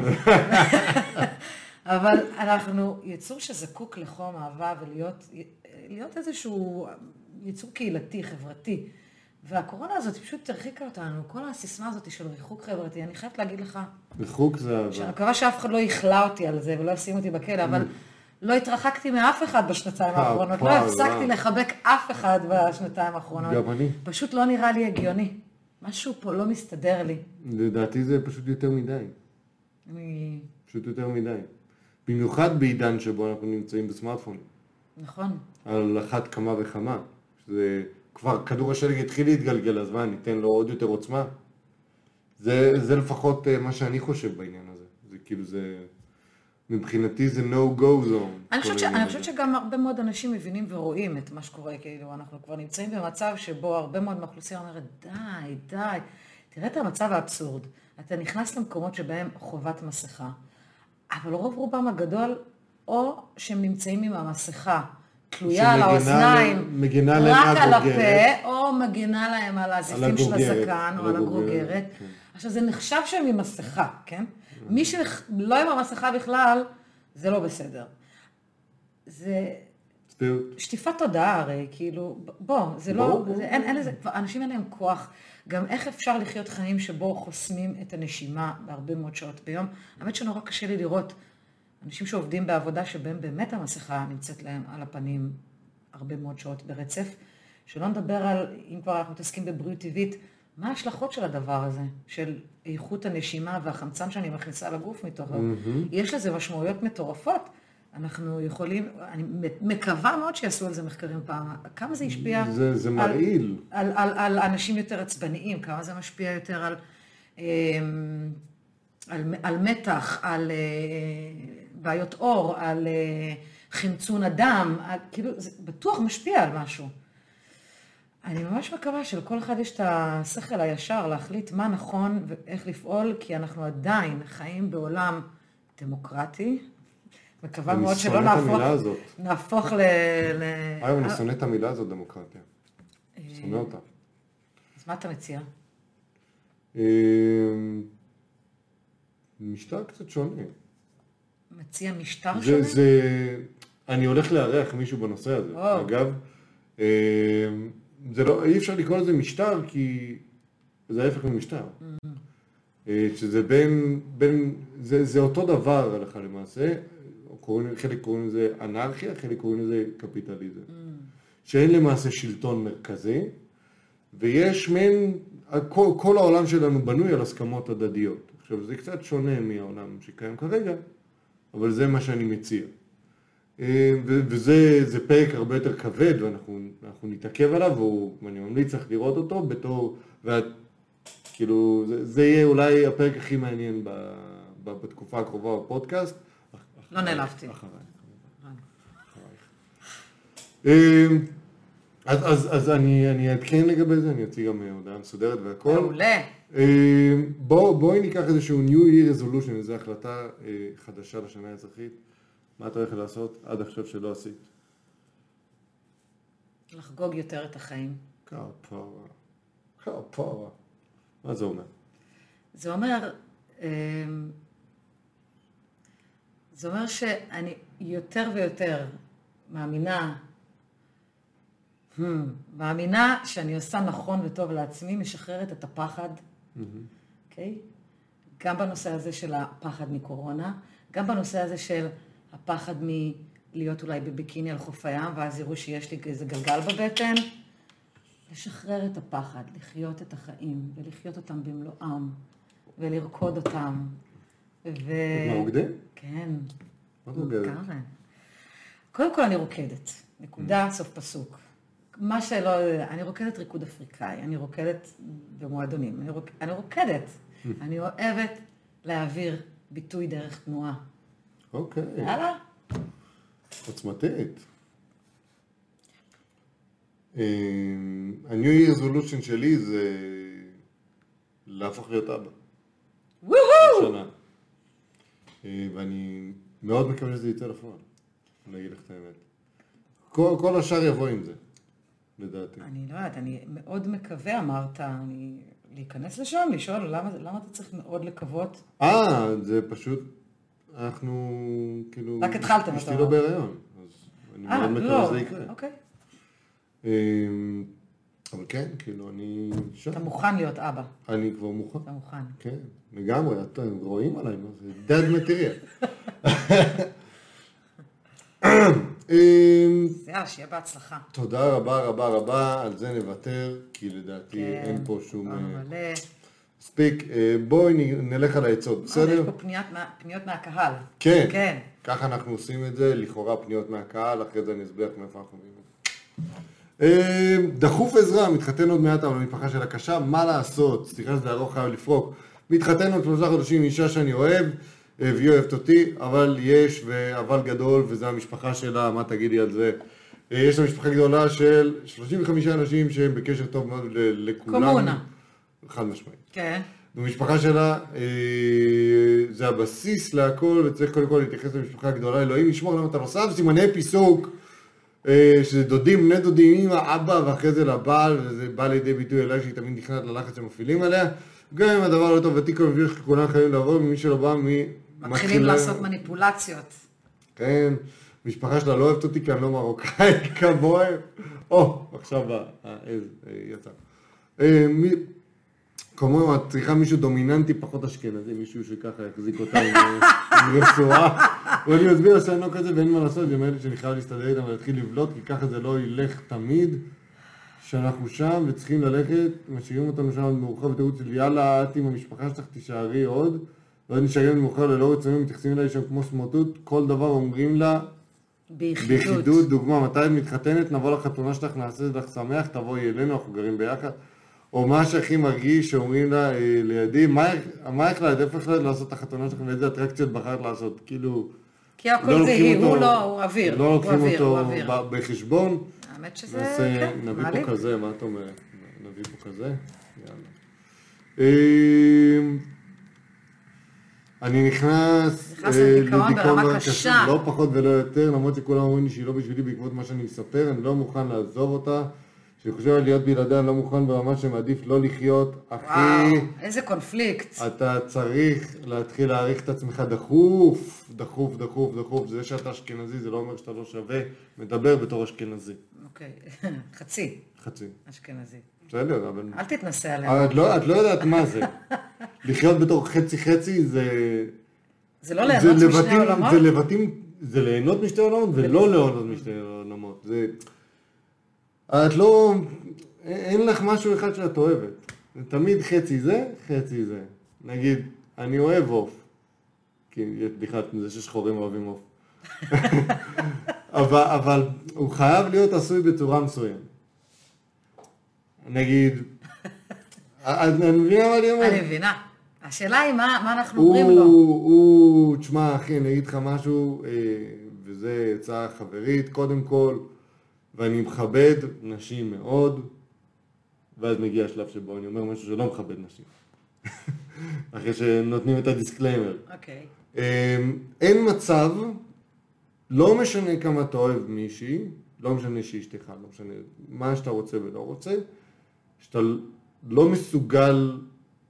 אבל אנחנו יצור שזקוק לחום, אהבה, ולהיות להיות איזשהו יצור קהילתי, חברתי. והקורונה הזאת פשוט הרחיקה אותנו, כל הסיסמה הזאת של ריחוק חברתי, אני חייבת להגיד לך, ריחוק זה שאני אהבה. מקווה שאף אחד לא יכלה אותי על זה ולא ישים אותי בכלא, אבל לא התרחקתי מאף אחד בשנתיים אה, האחרונות, לא הפסקתי. לחבק אף אחד בשנתיים האחרונות. גם אני. פשוט לא נראה לי הגיוני. משהו פה לא מסתדר לי. לדעתי זה פשוט יותר מדי. אני... פשוט יותר מדי. במיוחד בעידן שבו אנחנו נמצאים בסמארטפון. נכון. על אחת כמה וכמה. שזה כבר כדור השלג התחיל להתגלגל, אז מה, ניתן לו עוד יותר עוצמה? זה, זה לפחות אה, מה שאני חושב בעניין הזה. זה כאילו זה... מבחינתי זה no go zone. אני חושבת, ש... אני. חושבת שגם הרבה מאוד אנשים מבינים ורואים את מה שקורה, כאילו, אנחנו כבר נמצאים במצב שבו הרבה מאוד מהאוכלוסייה אומרת, די, די, תראה את המצב האבסורד. אתה נכנס למקומות שבהם חובת מסכה, אבל רוב רובם הגדול, או שהם נמצאים עם המסכה תלויה על האוזניים, מגנה עליהם רק על. הפה, או מגנה להם על הזיפים של הזקן, או על הגרוגרת. כן. עכשיו, זה נחשב שהם עם מסכה, כן? מי שלא עם המסכה בכלל, זה לא בסדר. זה שטיפת תודעה הרי, כאילו, בוא, זה ברור, לא, ברור. זה, אין, אין לזה, כבר אנשים אין להם כוח. גם איך אפשר לחיות חיים שבו חוסמים את הנשימה בהרבה מאוד שעות ביום? האמת שנורא קשה לי לראות אנשים שעובדים בעבודה שבהם באמת המסכה נמצאת להם על הפנים הרבה מאוד שעות ברצף. שלא נדבר על, אם כבר אנחנו מתעסקים בבריאות טבעית, מה ההשלכות של הדבר הזה, של איכות הנשימה והחמצן שאני מכניסה לגוף מתוכו. יש לזה משמעויות מטורפות. אנחנו יכולים, אני מקווה מאוד שיעשו על זה מחקרים פעם, כמה זה השפיע זה- זה על- מרעיל. על, על, על אנשים יותר עצבניים, כמה זה משפיע יותר על, אמ, על, על מתח, על אה, בעיות עור, על אה, חמצון הדם, על, כאילו זה בטוח משפיע על משהו. אני ממש מקווה שלכל אחד יש את השכל הישר להחליט מה נכון ואיך לפעול, כי אנחנו עדיין חיים בעולם דמוקרטי. מקווה מאוד שלא נהפוך. נהפוך ל... ל... אגב, אני שונא את המילה הזאת, דמוקרטיה. אה, שונא אותה. אז מה אתה מציע? אמ, משטר קצת שונה. מציע משטר זה, שונה? זה, אני הולך לארח מישהו בנושא הזה. אגב, זה לא, אי אפשר לקרוא לזה משטר כי זה ההפך ממשטר. אה, שזה בין, בין זה, זה אותו דבר הלכה למעשה, קוראים, חלק קוראים לזה אנרכיה, חלק קוראים לזה קפיטליזם. שאין למעשה שלטון מרכזי, ויש מעין, כל, כל העולם שלנו בנוי על הסכמות הדדיות. עכשיו, זה קצת שונה מהעולם שקיים כרגע, אבל זה מה שאני מציע. אה, וזה זה פרק הרבה יותר כבד, ואנחנו אנחנו נתעכב עליו, ואני ממליץ לך לראות אותו בתור, ואת, כאילו, זה, זה יהיה אולי הפרק הכי מעניין ב, ב, בתקופה הקרובה בפודקאסט. לא נעלבתי. אחרייך. אה, אז, אז, אז אני, אני אעדכן לגבי זה, אני אציג גם הודעה מסודרת והכל. מעולה. אה, בוא, בואי ניקח איזשהו New Year Resolution, איזו החלטה אה, חדשה לשנה האזרחית. מה את הולכת לעשות עד עכשיו שלא עשית? לחגוג יותר את החיים. כפרה. כפרה. מה זה אומר? זה אומר, אמ, זה אומר שאני יותר ויותר מאמינה, hmm, מאמינה שאני עושה נכון וטוב לעצמי, משחררת את הפחד, אוקיי? גם בנושא הזה של הפחד מקורונה, גם בנושא הזה של הפחד מלהיות אולי בביקיני על חוף הים, ואז יראו שיש לי איזה גלגל בבטן. לשחרר את הפחד, לחיות את החיים, ולחיות אותם במלואם, ולרקוד אותם. ו... את? כן. מה את רוקדת? קודם כל אני רוקדת, נקודה, סוף פסוק. מה שלא, אני רוקדת ריקוד אפריקאי, אני רוקדת במועדונים, אני, רוק, אני רוקדת. אני אוהבת להעביר ביטוי דרך תנועה. אוקיי. יאללה. עוצמתית. אה, ה-New Year Resolution שלי זה להפוך להיות אבא. וואו! אה, ואני מאוד מקווה שזה יצא לפועל, אני אגיד לך את האמת. כל, כל השאר יבוא עם זה, לדעתי. אני לא יודעת, אני מאוד מקווה, אמרת, אני... להיכנס לשם, לשאול למה, למה אתה צריך מאוד לקוות? אה, זה פשוט, אנחנו כאילו... רק התחלתם, אתה אשתי אומר. לא בהיריון, אז אני אה, מאוד מקווה לא, שזה יקרה. אוקיי. אמ, אבל כן, כאילו, אני שם. אתה מוכן להיות אבא, אני כבר מוכן. אתה מוכן. כן, לגמרי, אתם רואים עליי, מה זה? אמ, אז יאללה, שיהיה בהצלחה. תודה רבה רבה רבה, על זה נוותר, כי לדעתי כן. אין פה שום... מספיק. אה, בואי נלך על העצות, אה, יש בסדר? פה פניות פניות מהקהל. כן. כן. ככה אנחנו עושים את זה, לכאורה פניות מהקהל, אחרי זה אני אסביר מאיפה אנחנו זה. אה, דחוף עזרה, מתחתן עוד מעט אבל המשפחה שלה קשה, מה לעשות? סליחה שזה ארוך חייב לפרוק. מתחתן עוד שלושה חודשים עם אישה שאני אוהב, והיא אוהבת אותי, אבל יש אבל גדול, וזה המשפחה שלה, מה תגידי על זה? יש לה משפחה גדולה של 35 אנשים שהם בקשר טוב מאוד לכולם. קומונה. חד משמעית. כן. במשפחה שלה אה, זה הבסיס להכל, וצריך קודם כל להתייחס למשפחה הגדולה, אלוהים ישמור למה אתה לא שם סימני פיסוק, אה, שזה דודים, בני דודים, אמא, אבא, ואחרי זה לבעל, וזה בא לידי ביטוי אליי שהיא תמיד נכנעת ללחץ שמפעילים עליה. גם אם הדבר לא טוב, ותיק מביא שכולם חייבים לעבור, ממי שלא בא, מי... מתחילים לעשות מניפולציות. כן, משפחה שלה לא אוהבת אותי כי אני לא מרוקאי [LAUGHS] כמוהם. או, עכשיו העז אה, יצא. אה, מי- כמוהם, את צריכה מישהו דומיננטי פחות אשכנזי, מישהו שככה יחזיק אותה עם אה, עם רצועה. ואני מסביר שאני לא כזה ואין מה לעשות, זה אומרת שאני חייב להסתדר איתם ולהתחיל לבלוט, כי ככה זה לא ילך תמיד. שאנחנו שם וצריכים ללכת, משאירים אותנו שם מאוחר בתירוץ של יאללה, את עם המשפחה שלך תישארי עוד, ואז נשארים מאוחר ללא רצונים, מתייחסים אליי שם כמו סמרטוט, כל דבר אומרים לה ביחידות. ביחידות, דוגמה, מתי את מתחתנת, נבוא לחתונה שלך, נעשה לך שמח, תבואי אלינו, אנחנו גרים ביחד. או מה שהכי מרגיש, שאומרים לה אה, לידי, מה החלטת, איפה החלטת לעשות את החתונה שלך ואיזה אטרקציות בחרת לעשות, כאילו... כי הכל לא זה היא, אותו- הוא לא, הוא אוויר. לא לוקחים אותו אוויר. בחשבון. האמת שזה, נעשה, כן, נביא מעליב. פה כזה, מה את אומרת? נביא פה כזה? יאללה. אמ, אני נכנס אה, לדיכאון ברמה מאוד קשה. לא פחות ולא יותר, למרות שכולם אומרים לי שהיא לא בשבילי בעקבות מה שאני מספר, אני לא מוכן לעזוב אותה. כשאני חושב על להיות בלעדיה, אני לא מוכן ברמה שמעדיף לא לחיות. אחי, וואו, איזה קונפליקט. אתה צריך להתחיל להעריך את עצמך דחוף, דחוף, דחוף, דחוף. זה שאתה אשכנזי זה לא אומר שאתה לא שווה, מדבר בתור אשכנזי. אוקיי, [LAUGHS] חצי חצי. אשכנזי. בסדר, אבל... אל תתנסה עליהם. אבל את לא, את לא יודעת מה זה. [LAUGHS] לחיות בתור חצי חצי זה... זה לא ליהנות משני עולמות? זה לבטים, זה ליהנות משתי עולמות ולא ליהנות משתי עולמות. זה... את לא... אין לך משהו אחד שאת אוהבת. זה תמיד חצי זה, חצי זה. נגיד, אני אוהב עוף. כי יש בדיחה על זה ששחורים אוהבים עוף. [LAUGHS] אבל, אבל הוא חייב להיות עשוי בצורה מסוימת. נגיד, אני מבינה מה אני אומר? אני מבינה. השאלה היא מה, מה אנחנו אומרים לו. הוא, תשמע אחי, אני אגיד לך משהו, אה, וזה עצה חברית, קודם כל, ואני מכבד נשים מאוד, ואז מגיע השלב שבו אני אומר משהו שלא מכבד נשים. [LAUGHS] אחרי שנותנים את ה disclaimer. אוקיי. אה, אין מצב, לא משנה כמה אתה אוהב מישהי, לא משנה שהיא אשתך, לא משנה מה שאתה רוצה ולא רוצה, שאתה לא מסוגל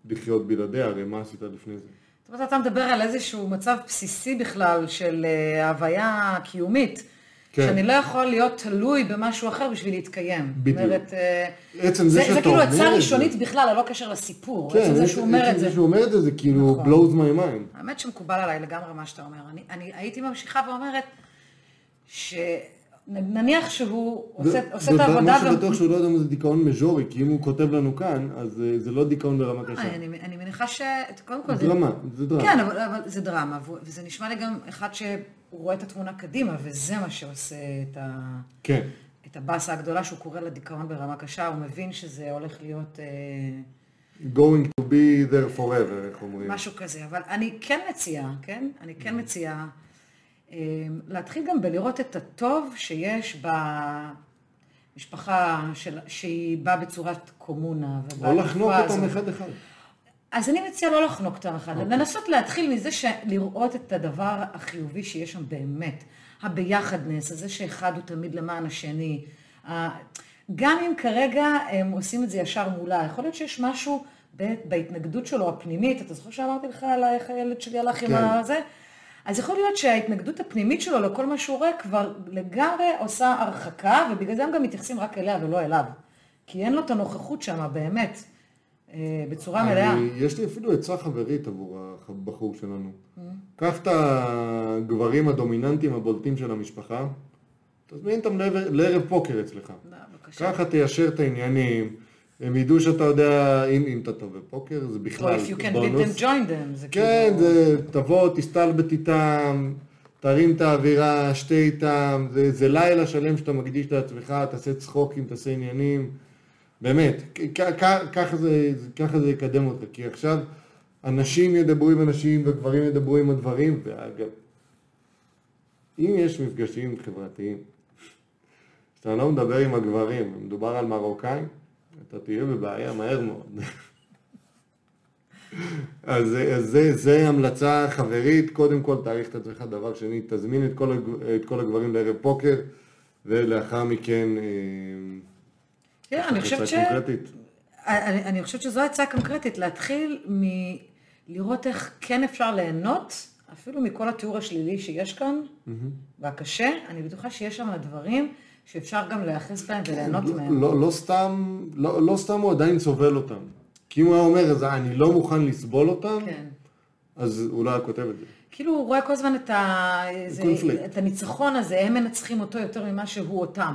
לחיות בלעדיה, הרי מה עשית לפני זה? זאת אומרת, אתה מדבר על איזשהו מצב בסיסי בכלל של אה, הוויה קיומית. כן. שאני לא יכול להיות תלוי במשהו אחר בשביל להתקיים. בדיוק. זאת אומרת, אה, עצם זה זה, שאתה זה כאילו אומר עצה את ראשונית זה. בכלל, ללא קשר לסיפור. כן, עצם זה עצם שהוא אומר את זה. זה שהוא אומר את זה, זה כאילו נכון. blows my mind. האמת שמקובל עליי לגמרי מה שאתה אומר. אני, אני הייתי ממשיכה ואומרת, שנניח שהוא עושה, זה- עושה זה את העבודה... מה שבטוח שהוא לא יודע מה זה דיכאון מז'ורי, כי אם הוא כותב לנו כאן, אז אה, זה לא דיכאון ברמה קשה. אה, אני, אני מניחה ש... קודם כל זה... דרמה, זה דרמה. כן, אבל, אבל זה דרמה, וזה נשמע לי גם אחד שהוא רואה את התמונה קדימה, וזה מה שעושה את, ה, כן. את הבאסה הגדולה שהוא קורא לדיכאון ברמה קשה, הוא מבין שזה הולך להיות אה, going to be there forever, איך אומרים. משהו כזה. אבל אני כן מציעה, כן? אני כן מציעה אה, להתחיל גם בלראות את הטוב שיש במשפחה של, שהיא באה בצורת קומונה. או לחנוק אותם. אחד אחד. אז אני מציעה לא לחנוק אותם אחד, אוקיי. לנסות להתחיל מזה לראות את הדבר החיובי שיש שם באמת, הביחדנס, הזה שאחד הוא תמיד למען השני. גם אם כרגע הם עושים את זה ישר מולה, יכול להיות שיש משהו בהתנגדות שלו הפנימית, אתה זוכר שאמרתי לך על איך הילד שלי הלך עם כן. הזה? אז יכול להיות שההתנגדות הפנימית שלו לכל מה שהוא רואה כבר לגמרי עושה הרחקה, ובגלל זה הם גם מתייחסים רק אליה ולא אליו. כי אין לו את הנוכחות שם באמת, בצורה מלאה. יש לי אפילו עצה חברית עבור הבחור שלנו. קח את הגברים הדומיננטיים הבולטים של המשפחה, תזמין אותם לערב פוקר אצלך. לא, בבקשה. ככה תיישר את העניינים, הם ידעו שאתה יודע, אם, אם אתה טוב בפוקר, זה בכלל if you can beat בונוס. them, join them. זה כן, כאילו... זה, תבוא, תסתלבט איתם, תרים את האווירה, שתה איתם, זה, זה לילה שלם שאתה מקדיש לעצמך, תעשה צחוקים, תעשה עניינים, באמת, ככה זה, ככה זה יקדם אותך, כי עכשיו אנשים ידברו עם אנשים וגברים ידברו עם הדברים, ואגב, אם יש מפגשים חברתיים, שאתה לא מדבר עם הגברים, מדובר על מרוקאים, אתה תהיה בבעיה מהר מאוד. [LAUGHS] אז, אז זה, זה המלצה חברית, קודם כל תעריך את עצמך, דבר שני, תזמין את כל, את כל הגברים לערב פוקר, ולאחר מכן... אה, כן, אני חושבת ש... קונקרטית. אני, אני חושבת שזו הצעה קונקרטית, להתחיל מלראות איך כן אפשר ליהנות, אפילו מכל התיאור השלילי שיש כאן, והקשה, אני בטוחה שיש שם דברים שאפשר גם להיאחז בהם וליהנות מהם. לא, לא, סתם, לא, לא סתם הוא עדיין סובל אותם. כי אם הוא היה אומר, אז אני לא מוכן לסבול אותם, כן. אז הוא לא היה כותב את זה. כאילו הוא רואה כל הזמן את, ה... זה... את הניצחון הזה, הם מנצחים אותו יותר ממה שהוא אותם.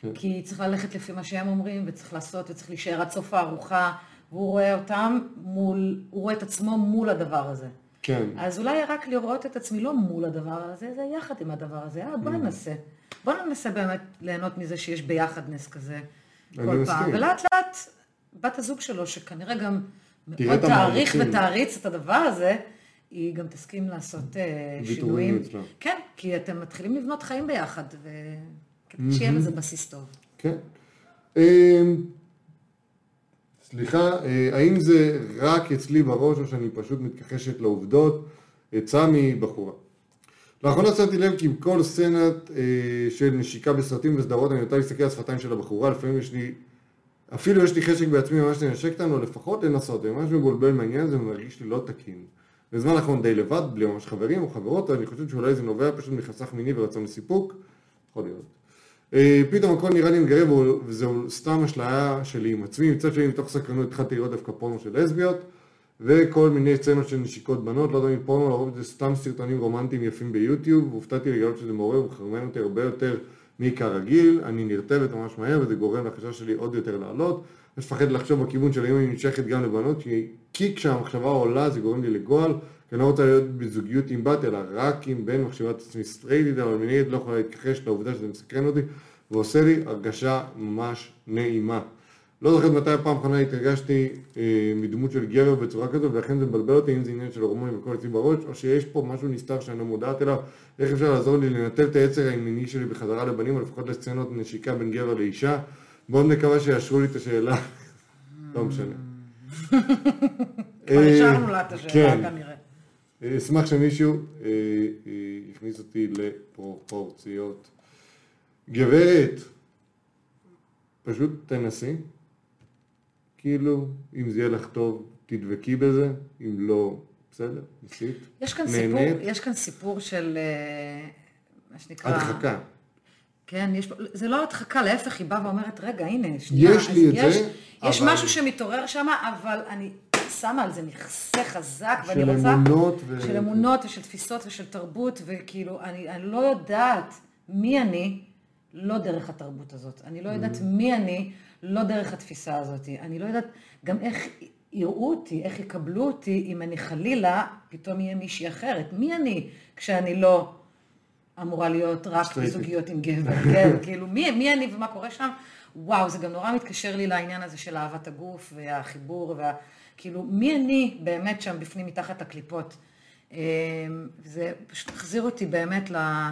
כן. כי צריך ללכת לפי מה שהם אומרים, וצריך לעשות, וצריך להישאר עד סוף הארוחה, והוא רואה אותם מול, הוא רואה את עצמו מול הדבר הזה. כן. אז אולי רק לראות את עצמי לא מול הדבר הזה, זה יחד עם הדבר הזה. אה, Mm. בוא ננסה. בוא ננסה באמת ליהנות מזה שיש ביחדנס כזה אני מסכים. ולאט לאט, בת הזוג שלו, שכנראה גם מאוד תעריך. ותעריץ את הדבר הזה, היא גם תסכים לעשות אה, שינויים. כן, כי אתם מתחילים לבנות חיים ביחד, ושיהיה לזה בסיס טוב. כן. אמ, סליחה, אה, האם זה רק אצלי בראש או שאני פשוט מתכחשת לעובדות? עצה מבחורה. לאחרונה שמתי לב כי עם כל סצנת אה, של נשיקה בסרטים וסדרות אני נוטה להסתכל על השפתיים של הבחורה, לפעמים יש לי, אפילו יש לי חשק בעצמי ממש לנשק אותנו, או לפחות לנסות, אני ממש מבולבל מהעניין הזה ומרגיש לי לא תקין. בזמן האחרון די לבד, בלי ממש חברים או חברות, אני חושב שאולי זה נובע פשוט מחסך מיני ורצון לסיפוק, יכול להיות. אה, פתאום הכל נראה לי מגרב וזהו סתם אשליה שלי עם עצמי, מצד שני מתוך סקרנות התחלתי לראות דווקא פורנו של לסביות וכל מיני סצנות של נשיקות בנות, לא אם פורנו, לרוב זה סתם סרטונים רומנטיים יפים ביוטיוב, והופתעתי לגלות שזה מעורר ומחרמן אותי הרבה יותר מכרגיל, אני נרטבת ממש מהר וזה גורם לחשש שלי עוד יותר לעלות, מפחד לחשוב בכיוון של האם אני נמשכת גם לבנות, כי, כי כשהמחשבה עולה זה גורם לי לגועל, כי אני לא רוצה להיות בזוגיות עם בת, אלא רק עם בן, מחשבת עצמי סטרייטית, אבל מנגד לא יכולה להתכחש לעובדה שזה מסקרן אותי, ועושה לי הרגשה ממש נעימה. לא זוכרת מתי הפעם האחרונה התרגשתי אה, מדמות של גבר בצורה כזו, ולכן זה מבלבל אותי אם זה עניין של הורמונים וכל אצלי בראש, או שיש פה משהו נסתר שאני לא מודעת אליו, איך אפשר לעזור לי לנטל את היצר המיני שלי בחזרה לבנים, או לפחות לסצנות נשיקה בין גבר לאישה. מאוד מקווה שיאשרו לי את השאלה, [LAUGHS] לא משנה. כבר השארנו לה את השאלה כן. כנראה. אה, אשמח שמישהו אה, אה, יכניס אותי לפרופורציות. גברת, פשוט תנסי. כאילו, אם זה יהיה לך טוב, תדבקי בזה, אם לא, בסדר, ניסית. יש כאן סיפור, נהנית. יש כאן סיפור של, אה, מה שנקרא... הדחקה. כן, יש, זה לא הדחקה, להפך, היא באה ואומרת, רגע, הנה, שנייה. יש לי את אז זה, יש אבל- משהו שמתעורר שם, אבל אני שמה על זה מכסה חזק, ואני של רוצה... אמונות ו- של אמונות ושל תפיסות ושל תרבות, וכאילו, אני, אני לא יודעת מי אני לא דרך התרבות הזאת. אני לא יודעת מי אני לא דרך התפיסה הזאת. אני לא יודעת גם איך יראו אותי, איך יקבלו אותי, אם אני חלילה פתאום אהיה מישהי אחרת. מי אני כשאני לא אמורה להיות רק. בזוגיות עם גבר, [LAUGHS] כן, כאילו, מי, מי אני ומה קורה שם? וואו, זה גם נורא מתקשר לי לעניין הזה של אהבת הגוף והחיבור, וה, כאילו, מי אני באמת שם בפנים מתחת הקליפות? אה, זה פשוט החזיר אותי באמת ל-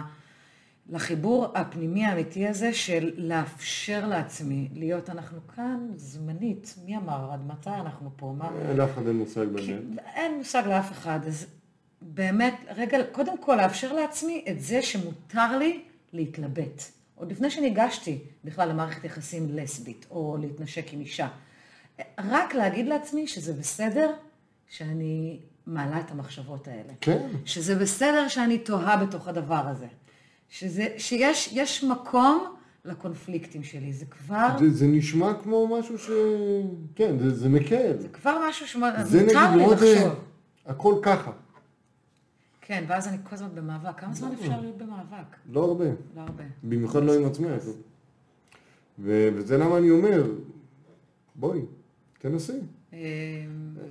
לחיבור הפנימי האמיתי הזה של לאפשר לעצמי להיות, אנחנו כאן זמנית, מי אמר, עד מתי אנחנו פה? מה? לאף אחד אין מושג באמת. אין מושג לאף אחד, אז באמת, רגע, קודם כל לאפשר לעצמי את זה שמותר לי להתלבט. עוד לפני שניגשתי בכלל למערכת יחסים לסבית, או להתנשק עם אישה. רק להגיד לעצמי שזה בסדר שאני מעלה את המחשבות האלה. כן. שזה בסדר שאני תוהה בתוך הדבר הזה. שזה, שיש יש מקום לקונפליקטים שלי, זה כבר, זה, זה נשמע כמו משהו ש... כן, זה, זה מקל. זה כבר משהו שמותר זה נגיד לי מאוד... אה, לחשוב. הכל ככה. כן, ואז אני כל הזמן במאבק. כמה זמן אפשר להיות במאבק? לא הרבה. לא הרבה. במיוחד לא עם עצמך. וזה למה אני אומר, בואי, תנסי. אה,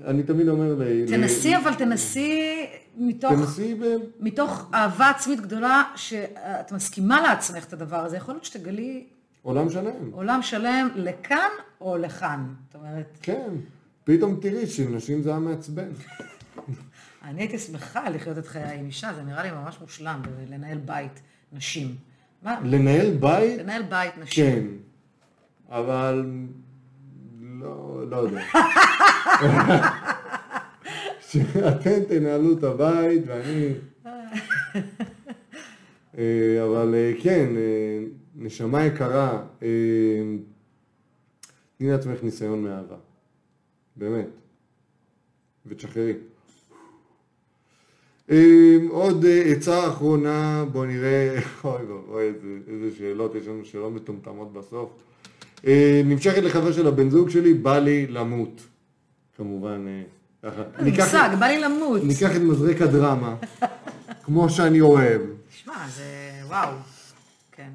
אני תמיד אומר ל... תנסי, אבל תנסי מתוך, תנסי ב... מתוך אהבה עצמית גדולה, שאת מסכימה לעצמך את הדבר הזה. יכול להיות שתגלי עולם שלם. עולם שלם לכאן או לכאן. זאת אומרת, כן. פתאום תראי שנשים זה היה מעצבן. אני הייתי שמחה לחיות את חיי עם אישה, זה נראה לי ממש מושלם, לנהל בית נשים. מה? לנהל בית, לנהל בית נשים. כן. אבל... לא, לא יודע. שאתם תנהלו את הבית ואני... אה, אבל אה, כן, אה, נשמה יקרה, תני לעצמך ניסיון מאהבה. באמת. ותשחררי. אה, עוד אה, עצה אחרונה, בואו נראה, [LAUGHS] אוי ואבוי, איזה, איזה שאלות, יש לנו שאלות מטומטמות בסוף. אה, נמשכת לחבר של הבן זוג שלי, בא לי למות. כמובן, אה, ככה. מושג, בא לי למות. ניקח את מזרק הדרמה, כמו שאני אוהב. תשמע, זה וואו. כן.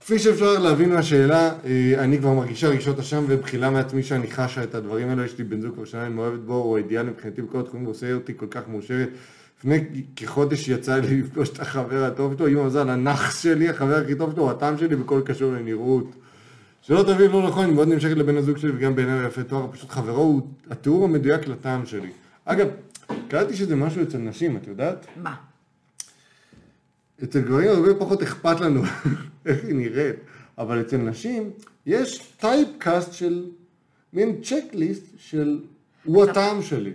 כפי שאפשר להבין מהשאלה, אה, אני כבר מרגישה רגשות אשם ובחילה מעצמי שאני חשה את הדברים האלו, יש לי בן זוג כבר שנה, אני מאוהבת בו, הוא האידיאל מבחינתי בכל התחומים, הוא עושה אותי כל כך מאושרת. לפני כחודש יצא לי לפגוש את החבר הטוב שלו, עם המזל, הנאחס שלי, החבר הכי טוב שלו, הוא הטעם שלי בכל קשור לנראות. שלא תבין לא נכון, אני מאוד נמשכת לבן הזוג שלי וגם בעיניו יפה תואר, פשוט חברו הוא התיאור המדויק לטעם שלי. אגב, קראתי שזה משהו אצל נשים, את יודעת? מה? אצל גברים הרבה פחות אכפת לנו [LAUGHS] איך היא נראית, אבל אצל נשים יש טייפקאסט של מין צ'קליסט של הוא הטעם שלי.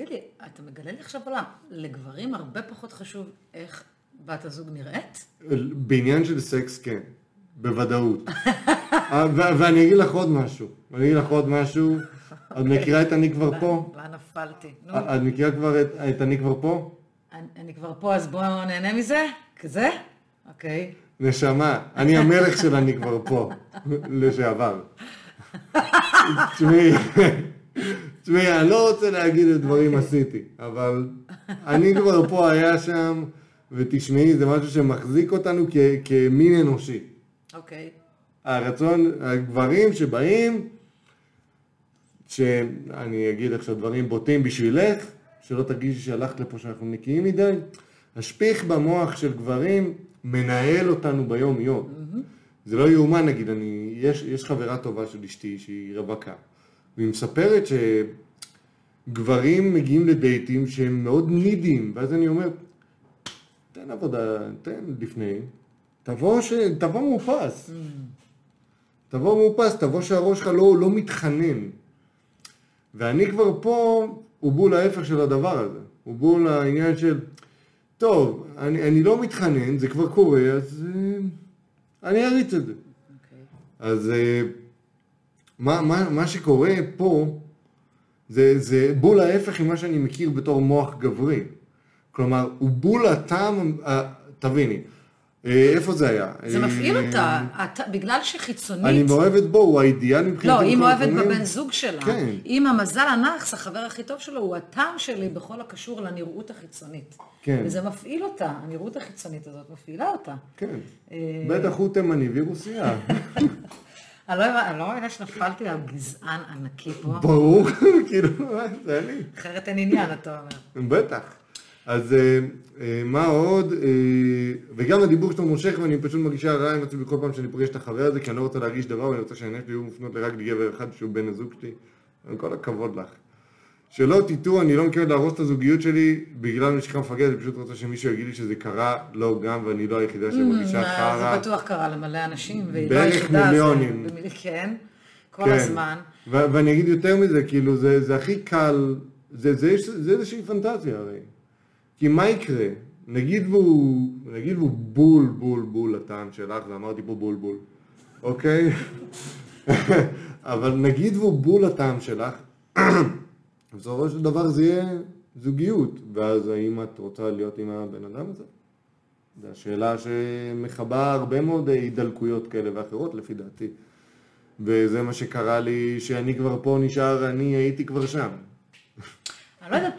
תגיד לי, אתה מגלה לי עכשיו עולם, לגברים הרבה פחות חשוב איך בת הזוג נראית? בעניין של סקס כן, בוודאות. אה, ו- ואני אגיד לך עוד משהו, אני אגיד לך עוד משהו, את מכירה את אני כבר פה? לאן נפלתי? נו, את מכירה כבר את- אני כבר פה? אני- אני כבר פה, אז בואו נהנה מזה? כזה? אוקיי. נשמה, אני המלך של אני כבר פה, לשעבר. [LAUGHS] תשמעי, תשמעי, אני לא רוצה להגיד את דברים עשיתי, אבל אני כבר פה היה שם, ותשמעי, זה משהו שמחזיק אותנו כ- כמין אנושי. אוקיי. הרצון, הגברים שבאים, שאני אגיד עכשיו דברים בוטים בשבילך, שלא תרגישי שהלכת לפה שאנחנו נקיים מדי, השפיך במוח של גברים מנהל אותנו ביום-יום. זה לא יאומן, נגיד, אני, יש, יש חברה טובה של אשתי שהיא רווקה, והיא מספרת שגברים מגיעים לדייטים שהם מאוד נידיים, ואז אני אומר, תן עבודה, תן לפני, תבוא, ש... תבוא מאופס. תבוא מאופס, תבוא שהראש שלך לא, לא מתחנן. ואני כבר פה, הוא בול ההפך של הדבר הזה. הוא בול העניין של, טוב, אני, אני לא מתחנן, זה כבר קורה, אז אה, אני אריץ את זה. אוקיי. אז אה, מה, מה, מה שקורה פה, זה, זה בול ההפך ממה שאני מכיר בתור מוח גברי. כלומר, הוא בול הטעם, תביני, אה, איפה זה היה? זה מפעיל אה, אותה, בגלל שחיצונית... אני מאוהבת בו, הוא האידיאל מבחינתי. לא, היא מאוהבת. בבן זוג שלה. כן. אם המזל הנאחס, החבר הכי טוב שלו, הוא הטעם שלי בכל הקשור לנראות החיצונית. כן. וזה מפעיל אותה, הנראות החיצונית הזאת מפעילה אותה. כן. אה, בטח הוא תימני לא הבנ- [LAUGHS] אני לא מאמינה שנפלתי על גזען ענקי פה, ברור, [LAUGHS] כאילו, זה אני. אחרת אין עניין, אתה אומר. בטח. אז אה, אה, מה עוד? אה, וגם הדיבור שלו מושך ואני פשוט מרגישה רע עם עצמי כל פעם שאני פוגש את החבר הזה, כי אני לא רוצה להרגיש דבר ואני רוצה שהעיניים שלי יהיו מופנות רק לגבר אחד שהוא בן הזוג שלי. כל הכבוד לך. שלא תטעו, אני לא מתכוון להרוס את הזוגיות שלי בגלל משיכה מפגרת, אני פשוט רוצה שמישהו יגיד לי שזה קרה, לא גם, ואני לא היחידה שמרגישה אה, חרא. זה בטוח קרה למלא אנשים, והיא לא היחידה. מיליונים. כן, כל כן. הזמן. ו- ואני אגיד יותר מזה, כאילו, זה, זה הכי קל, זה, זה, זה, זה איזושהי פנטזיה הרי. כי מה יקרה? נגיד והוא, נגיד והוא בול בול בול לטעם שלך, ואמרתי פה בול בול, אוקיי? [LAUGHS] אבל נגיד והוא בול לטעם שלך, [CLEARS THROAT] בסופו של דבר זה יהיה זוגיות, ואז האם את רוצה להיות עם הבן אדם הזה? זו השאלה שמכבה הרבה מאוד הידלקויות כאלה ואחרות לפי דעתי. וזה מה שקרה לי, שאני כבר פה נשאר, אני הייתי כבר שם. אני לא יודעת,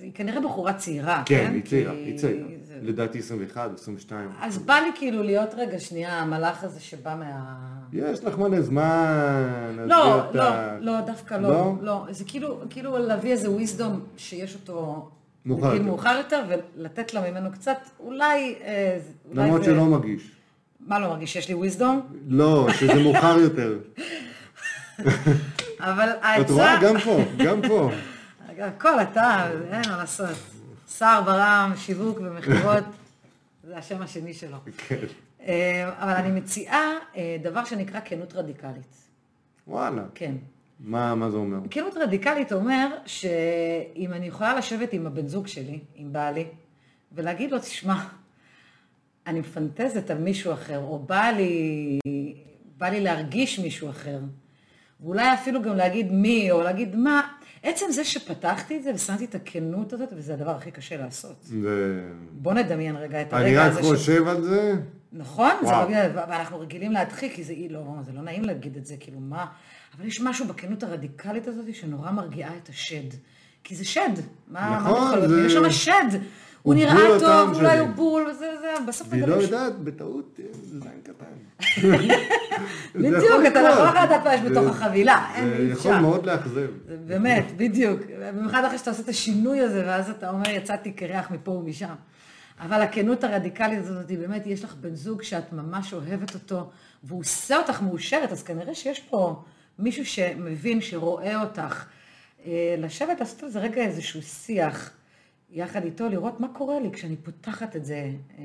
היא כנראה בחורה צעירה, כן, כן? היא צעירה, היא צעירה. לדעתי 21, 22. אז בא לי כאילו להיות רגע שנייה המלאך הזה שבא מה... יש לך מלא זמן, לא. לא, לא, דווקא לא, לא? לא. זה כאילו, כאילו להביא איזה wisdom שיש אותו מאוחר יותר. מאוחר יותר, ולתת לה ממנו קצת, אולי... אה, למרות שלא מרגיש. מה לא מרגיש? שיש לי wisdom? לא, שזה מאוחר יותר. אבל את העצה... רואה? גם פה, גם פה. הכל אתה, אין מה לעשות. סער ברם, שיווק ומכירות, זה השם השני שלו. כן. אה, אבל אני מציעה אה, דבר שנקרא כנות רדיקלית. וואלה. כן. מה מה זה אומר? כנות רדיקלית אומר שאם אני יכולה לשבת עם הבן זוג שלי, עם בעלי, ולהגיד לו, תשמע, אני מפנטזת על מישהו אחר, או בא לי, בא לי להרגיש מישהו אחר, ואולי אפילו גם להגיד מי, או להגיד מה, עצם זה שפתחתי את זה ושמתי את הכנות הזאת, וזה הדבר הכי קשה לעשות. זה... בוא נדמיין רגע את אני הרגע רק הזה. חושב על זה, נכון, זה. לא, ואנחנו רגילים להדחיק, כי זה, לא, זה לא נעים להגיד את זה, כאילו מה, אבל יש משהו בכנות הרדיקלית הזאת שנורא מרגיעה את השד. כי זה שד, מה, נכון, מה זה-? יש שם שד, הוא נראה טוב, אולי. הוא בול, וזה וזה, בסוף והיא לא מגלים ש... יודעת, בטעות, זה זין קטן. [LAUGHS] זה בדיוק, יכול אתה לא יכול. לדעת מה יש בתוך זה- החבילה, אין, זה אי יכול אפשר. מאוד לאכזב. זה באמת, בדיוק. במיוחד אחרי שאתה עושה את השינוי הזה, ואז אתה אומר, יצאתי קרח מפה ומשם. אבל הכנות הרדיקלית הזאת, היא באמת, יש לך בן זוג שאת ממש אוהבת אותו, והוא עושה אותך מאושרת, אז כנראה שיש פה מישהו שמבין, שרואה אותך. אה, לשבת, לעשות על זה רגע איזשהו שיח, יחד איתו, לראות מה קורה לי כשאני פותחת את זה אה,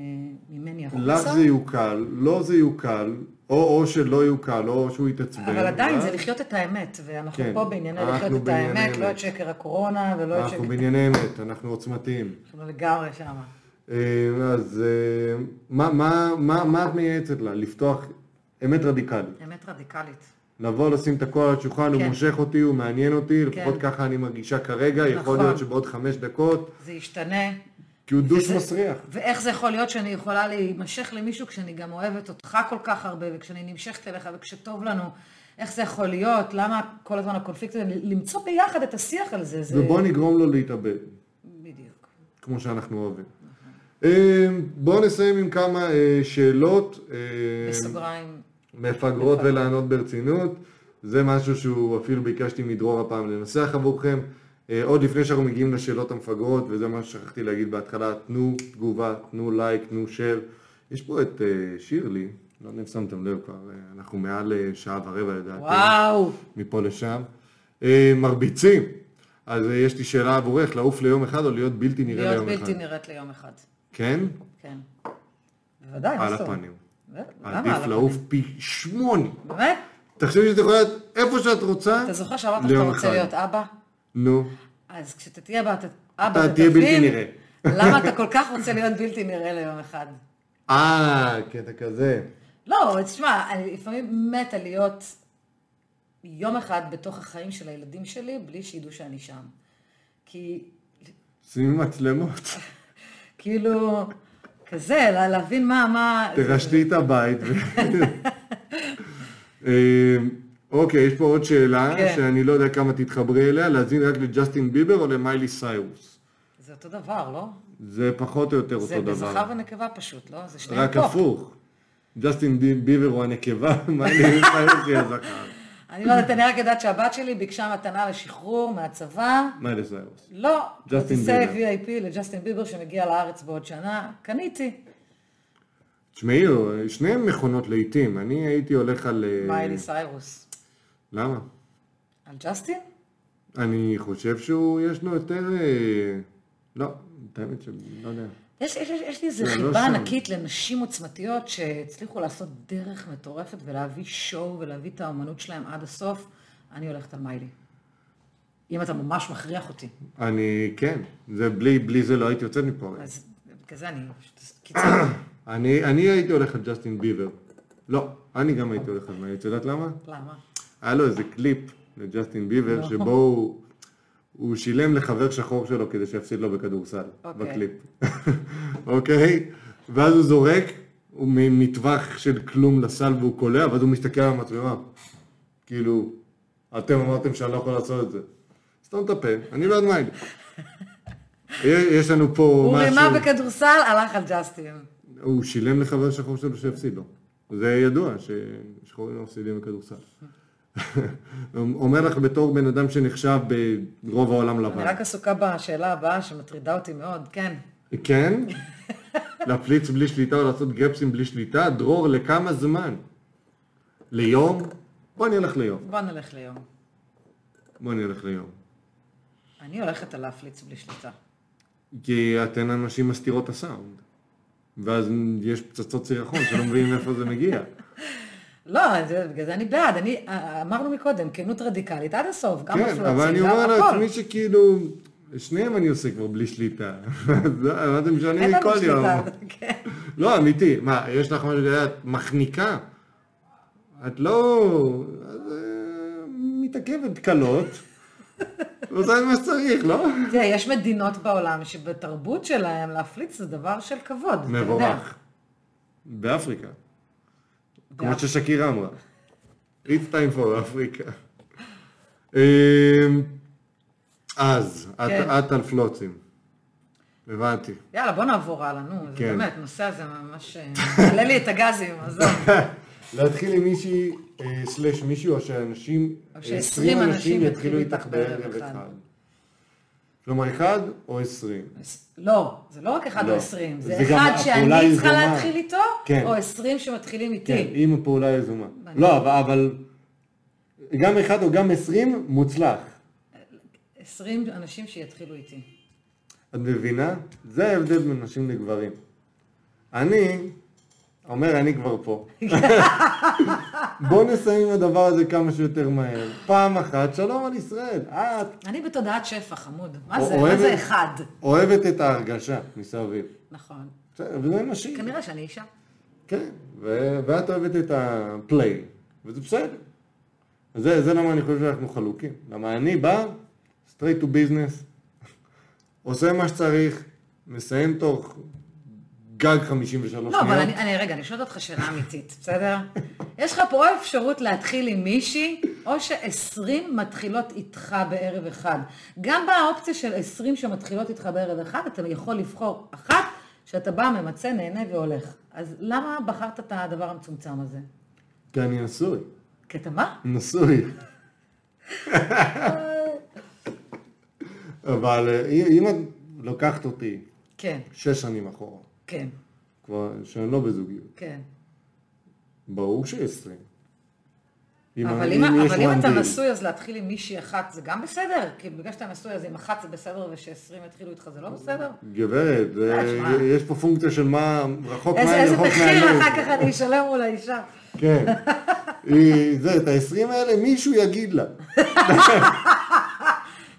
ממני החוצה. לך זה יוקל, לו זה יוקל, או או שלא יוקל, או שהוא יתעצבן. אבל עדיין ואז זה לחיות את האמת, ואנחנו כן, פה בענייני אנחנו לחיות את האמת, לא אמת. את שקר הקורונה ולא את אנחנו שקר... בענייני אמת, אנחנו עוצמתיים. אנחנו לגמרי שם. אה, אז אה, מה- מה- מה מה את מייעצת לה? לפתוח אמת רדיקלית. אמת רדיקלית. לבוא, לשים את הכל על השולחן, הוא כן. מושך אותי, הוא מעניין אותי, לפחות כן. ככה אני מרגישה כרגע, יכול נכון. להיות שבעוד חמש דקות, זה ישתנה. כי הוא דוש וזה- מסריח. ואיך זה יכול להיות שאני יכולה להימשך למישהו כשאני גם אוהבת אותך כל כך הרבה, וכשאני נמשכת אליך וכשטוב לנו, איך זה יכול להיות, למה כל הזמן הקונפליקט הזה, למצוא ביחד את השיח על זה, זה... ובוא נגרום לו להתאבד, בדיוק. כמו שאנחנו אוהבים. אה, בואו נסיים עם כמה אה, שאלות. אה, בסוגריים. מפגרות ולענות ברצינות. זה משהו שהוא אפילו ביקשתי מדרור הפעם לנסח עבורכם. אה, עוד לפני שאנחנו מגיעים לשאלות המפגרות, וזה מה ששכחתי להגיד בהתחלה, תנו תגובה, תנו לייק, תנו share. יש פה את אה, שירלי, לא יודע אם שמתם לב כבר, אה, אנחנו מעל שעה ורבע לדעתי. וואו. מפה לשם. מרביצים. אז יש לי שאלה עבורך, לעוף ליום אחד או להיות בלתי נראה להיות ליום אחד? בלתי נראית ליום אחד. כן? כן. בוודאי, מה על זאת אומרת? הפנים. על עדיף? לעוף פי שמונה. באמת? תחשבי שאת יכולה להיות איפה שאת רוצה, אתה זוכר שאמרת שאתה רוצה. להיות אבא? נו. אז כשאתה תהיה אבא, אתה- אתה תהיה בלתי נראה. למה אתה [LAUGHS] כל כך רוצה להיות בלתי נראה ליום אחד. אה, קטע כזה. לא, תשמע, אני לפעמים מתה להיות יום אחד בתוך החיים של הילדים שלי, בלי שידעו שאני שם. כי, שימי מצלמות. [LAUGHS] כאילו, כזה, לה- להבין מה, מה... הרסתי את הבית. [LAUGHS] אה, אוקיי, יש פה עוד שאלה, כן. שאני לא יודע כמה תתחברי אליה, להאזין רק לג'סטין ביבר או למיילי סיירוס? זה אותו דבר, לא? זה פחות או יותר זה אותו בזכר דבר. ונקבה פשוט, לא? זה שניהם רק פה. הפוך. ג'סטין ביבר הוא הנקבה, [LAUGHS] מיילי סיירוס היא הזכר. אני לא יודעת, אני רק יודעת שהבת שלי ביקשה מתנה לשחרור מהצבא. מיילי סיירוס. לא, כרטיסי. VIP לג'סטין ביבר שמגיע לארץ בעוד שנה, קניתי. תשמעי, שניהם מכונות לעיתים. אני הייתי הולך על... אה, מיילי סיירוס. למה? על ג'סטין? אני חושב שהוא, יש לו יותר... אה, לא, את האמת שאני לא יודע. יש, יש, יש, יש לי איזו לא חיבה שם. ענקית לנשים עוצמתיות שהצליחו לעשות דרך מטורפת ולהביא שואו ולהביא את האומנות שלהם עד הסוף. אני הולכת על מיילי. אם אתה ממש מכריח אותי. אני, כן, זה בלי, בלי זה לא הייתי יוצא מפה. אז כזה אני פשוט קיצרתי. [COUGHS] אני, אני הייתי הולך על ג'סטין ביבר. לא, אני גם הייתי הולך על מה, את יודעת למה? למה? היה לו איזה קליפ לג'סטין ביבר, לא. שבו הוא, הוא שילם לחבר שחור שלו כדי שיפסיד לו בכדורסל, אוקיי. בקליפ. [LAUGHS] אוקיי? ואז הוא זורק, הוא ממטווח של כלום לסל והוא קולע, ואז הוא מסתכל על המצלמה. כאילו, אתם אמרתם שאני לא יכול לעשות את זה. סתום את הפה, אני בעד מיילי. [LAUGHS] יש לנו פה הוא משהו... רימה בכדורסל, הלך על ג'סטין. הוא שילם לחבר שחור שלו שיפסיד לו. זה ידוע ששחורים לא מפסידים בכדורסל. [LAUGHS] אומר לך בתור בן אדם שנחשב ברוב העולם אני לבן. רק עסוקה בשאלה הבאה שמטרידה אותי מאוד, כן. כן? [LAUGHS] להפליץ בלי שליטה או לעשות גרפסים בלי שליטה? דרור, לכמה זמן? ליום? בוא נלך ליום. בוא נלך ליום. בוא נלך ליום. אני הולכת על להפליץ בלי שליטה. כי אתן אנשים מסתירות את הסאונד. ואז יש פצצות סירחון שלא מבינים איפה זה מגיע. [LAUGHS] לא, זה- בגלל זה אני בעד. אני, אמרנו מקודם, כנות רדיקלית עד הסוף, גם כן, אבל אני אומר. לעצמי שכאילו, שניהם אני עושה כבר בלי שליטה. [LAUGHS] מה זה משנה לי כל יום? כן. לא, אמיתי. מה, יש לך משהו, את מחניקה? את לא... אה, מתעכבת קלות. [LAUGHS] עושה את מה שצריך, לא? תראה, יש מדינות בעולם שבתרבות שלהם להפליץ זה דבר של כבוד. מבורך. באפריקה. כמו ששקירה אמרה. It's time for אפריקה. אמ, אז, את- כן. את על פלוצים. הבנתי. יאללה, בוא נעבור הלאה, נו, זה כן. באמת, הנושא הזה ממש... אה, מעלה לי את הגזים, עזוב. [LAUGHS] להתחיל עם מישהי, אה, סלש מישהו, או שאנשים, או אה, ש- 20 אנשים יתחילו איתך בערב אחד. כלומר, אחד או עשרים. לא, זה לא רק אחד לא. או עשרים, זה זה אחד שאני צריכה יזומה. להתחיל איתו, כן. או עשרים שמתחילים כן, איתי. עם הפעולה היזומה. מעניין. לא, אבל- אבל גם אחד או גם עשרים, מוצלח. עשרים אנשים שיתחילו איתי. את מבינה? זה ההבדל בין נשים לגברים. אני אומר, אני כבר פה. בוא נסיים עם הדבר הזה כמה שיותר מהר. פעם אחת, שלום על ישראל. את אני בתודעת שפע, חמוד. מה זה? מה זה אחד? אוהבת את ההרגשה מסביב. נכון. בסדר, וזה נשים. כנראה שאני אישה. כן, ואת אוהבת את הפליי, וזה בסדר. זה, זה למה אני חושב שאנחנו חלוקים. למה אני בא, straight to business, עושה מה שצריך, מסיים תוך גג 53 לא, אבל שניות. אני, אני, רגע, אני שואלת אותך שאלה אמיתית, בסדר? יש לך פה אפשרות להתחיל עם מישהי, או שעשרים מתחילות איתך בערב אחד. גם באופציה של עשרים שמתחילות איתך בערב אחד, אתה יכול לבחור אחת שאתה בא, ממצה, נהנה והולך. אז למה בחרת את הדבר המצומצם הזה? כי אני נשוי. כי אתה מה? נשוי. [LAUGHS] אבל אה, אם את לוקחת אותי כן, שש שנים אחורה, כן, כבר שאני לא בזוגיות, כן. ברור שעשרים. אבל אם, אבל אם אתה. נשוי, אז להתחיל עם מישהי אחת זה גם בסדר? כי בגלל שאתה נשוי, אז עם אחת זה בסדר, ושעשרים יתחילו איתך זה לא בסדר? גברת, זה- אה, שמע. יש פה פונקציה של מה רחוק איזה, מהעין, איזה רחוק מחיר. אחר כך אני אשלם מול האישה? כן. זה, את ה-20 האלה מישהו יגיד לה. [LAUGHS]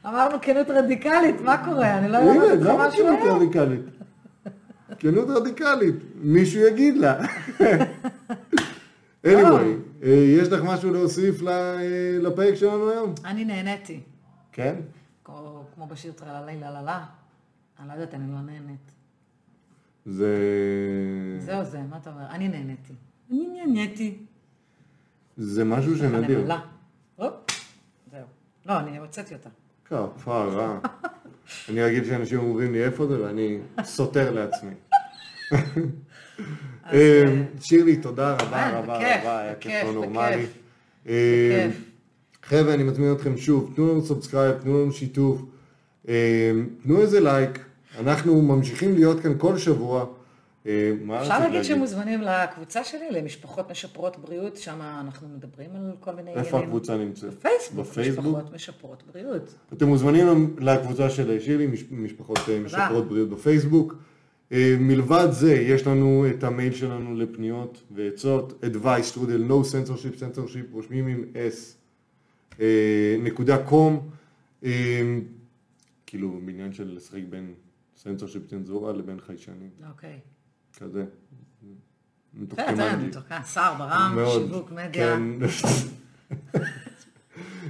אמרנו כנות רדיקלית, מה קורה? אני לא יודעת למה משהו היום. כנות רדיקלית, מישהו יגיד לה. anyway, אה, יש לך משהו להוסיף ל- אה, לפרק שלנו היום? אני נהניתי. כן? כמו, כמו בשיר טרללי לה לה לה. אני לא יודעת, אני לא נהנית. זה... זהו זה, מה אתה אומר? אני נהניתי. אני נהניתי. זה משהו שנדיר. זהו. לא, אני הוצאתי אותה. כפרה. אני רגיל שאנשים אומרים לי איפה זה ואני סותר לעצמי. אה, שירלי, תודה רבה אה, רבה רבה, היה כיף לא נורמלי. בכיף. חבר'ה, אני מזמין אתכם שוב, תנו לנו subscribe, תנו לנו שיתוף, אה, תנו איזה לייק, אנחנו ממשיכים להיות כאן כל שבוע. אה, אפשר להגיד שמוזמנים לקבוצה שלי, למשפחות משפרות בריאות, שם אנחנו מדברים על כל מיני איפה הקבוצה נמצאת? בפייסבוק, בפייסבוק? משפחות משפרות בריאות. אתם מוזמנים לקבוצה של שירלי, מש- משפחות אה, משפרות בריאות בפייסבוק. אה, מלבד זה, יש לנו את המייל שלנו לפניות ועצות, advice, שטרודל, no censorship, censorship, רושמים עם s, נקודה קום, כאילו בעניין של לשחק בין censorship צנזורה לבין חיישנים, אוקיי. כזה. אתה מתוקן, שר, ברם, שיווק, מדיה. כן.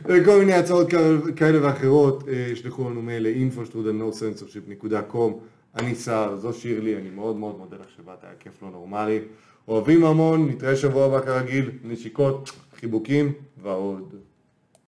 וכל מיני הצעות כאלה- ואחרות, אה, שלחו לנו מייל ל-info.nocensorship.com אני שר, זו שירלי, אני מאוד מאוד מודה לך שבאת, היה כיף לא נורמלי. אוהבים המון, נתראה שבוע הבא כרגיל, נשיקות, חיבוקים ועוד.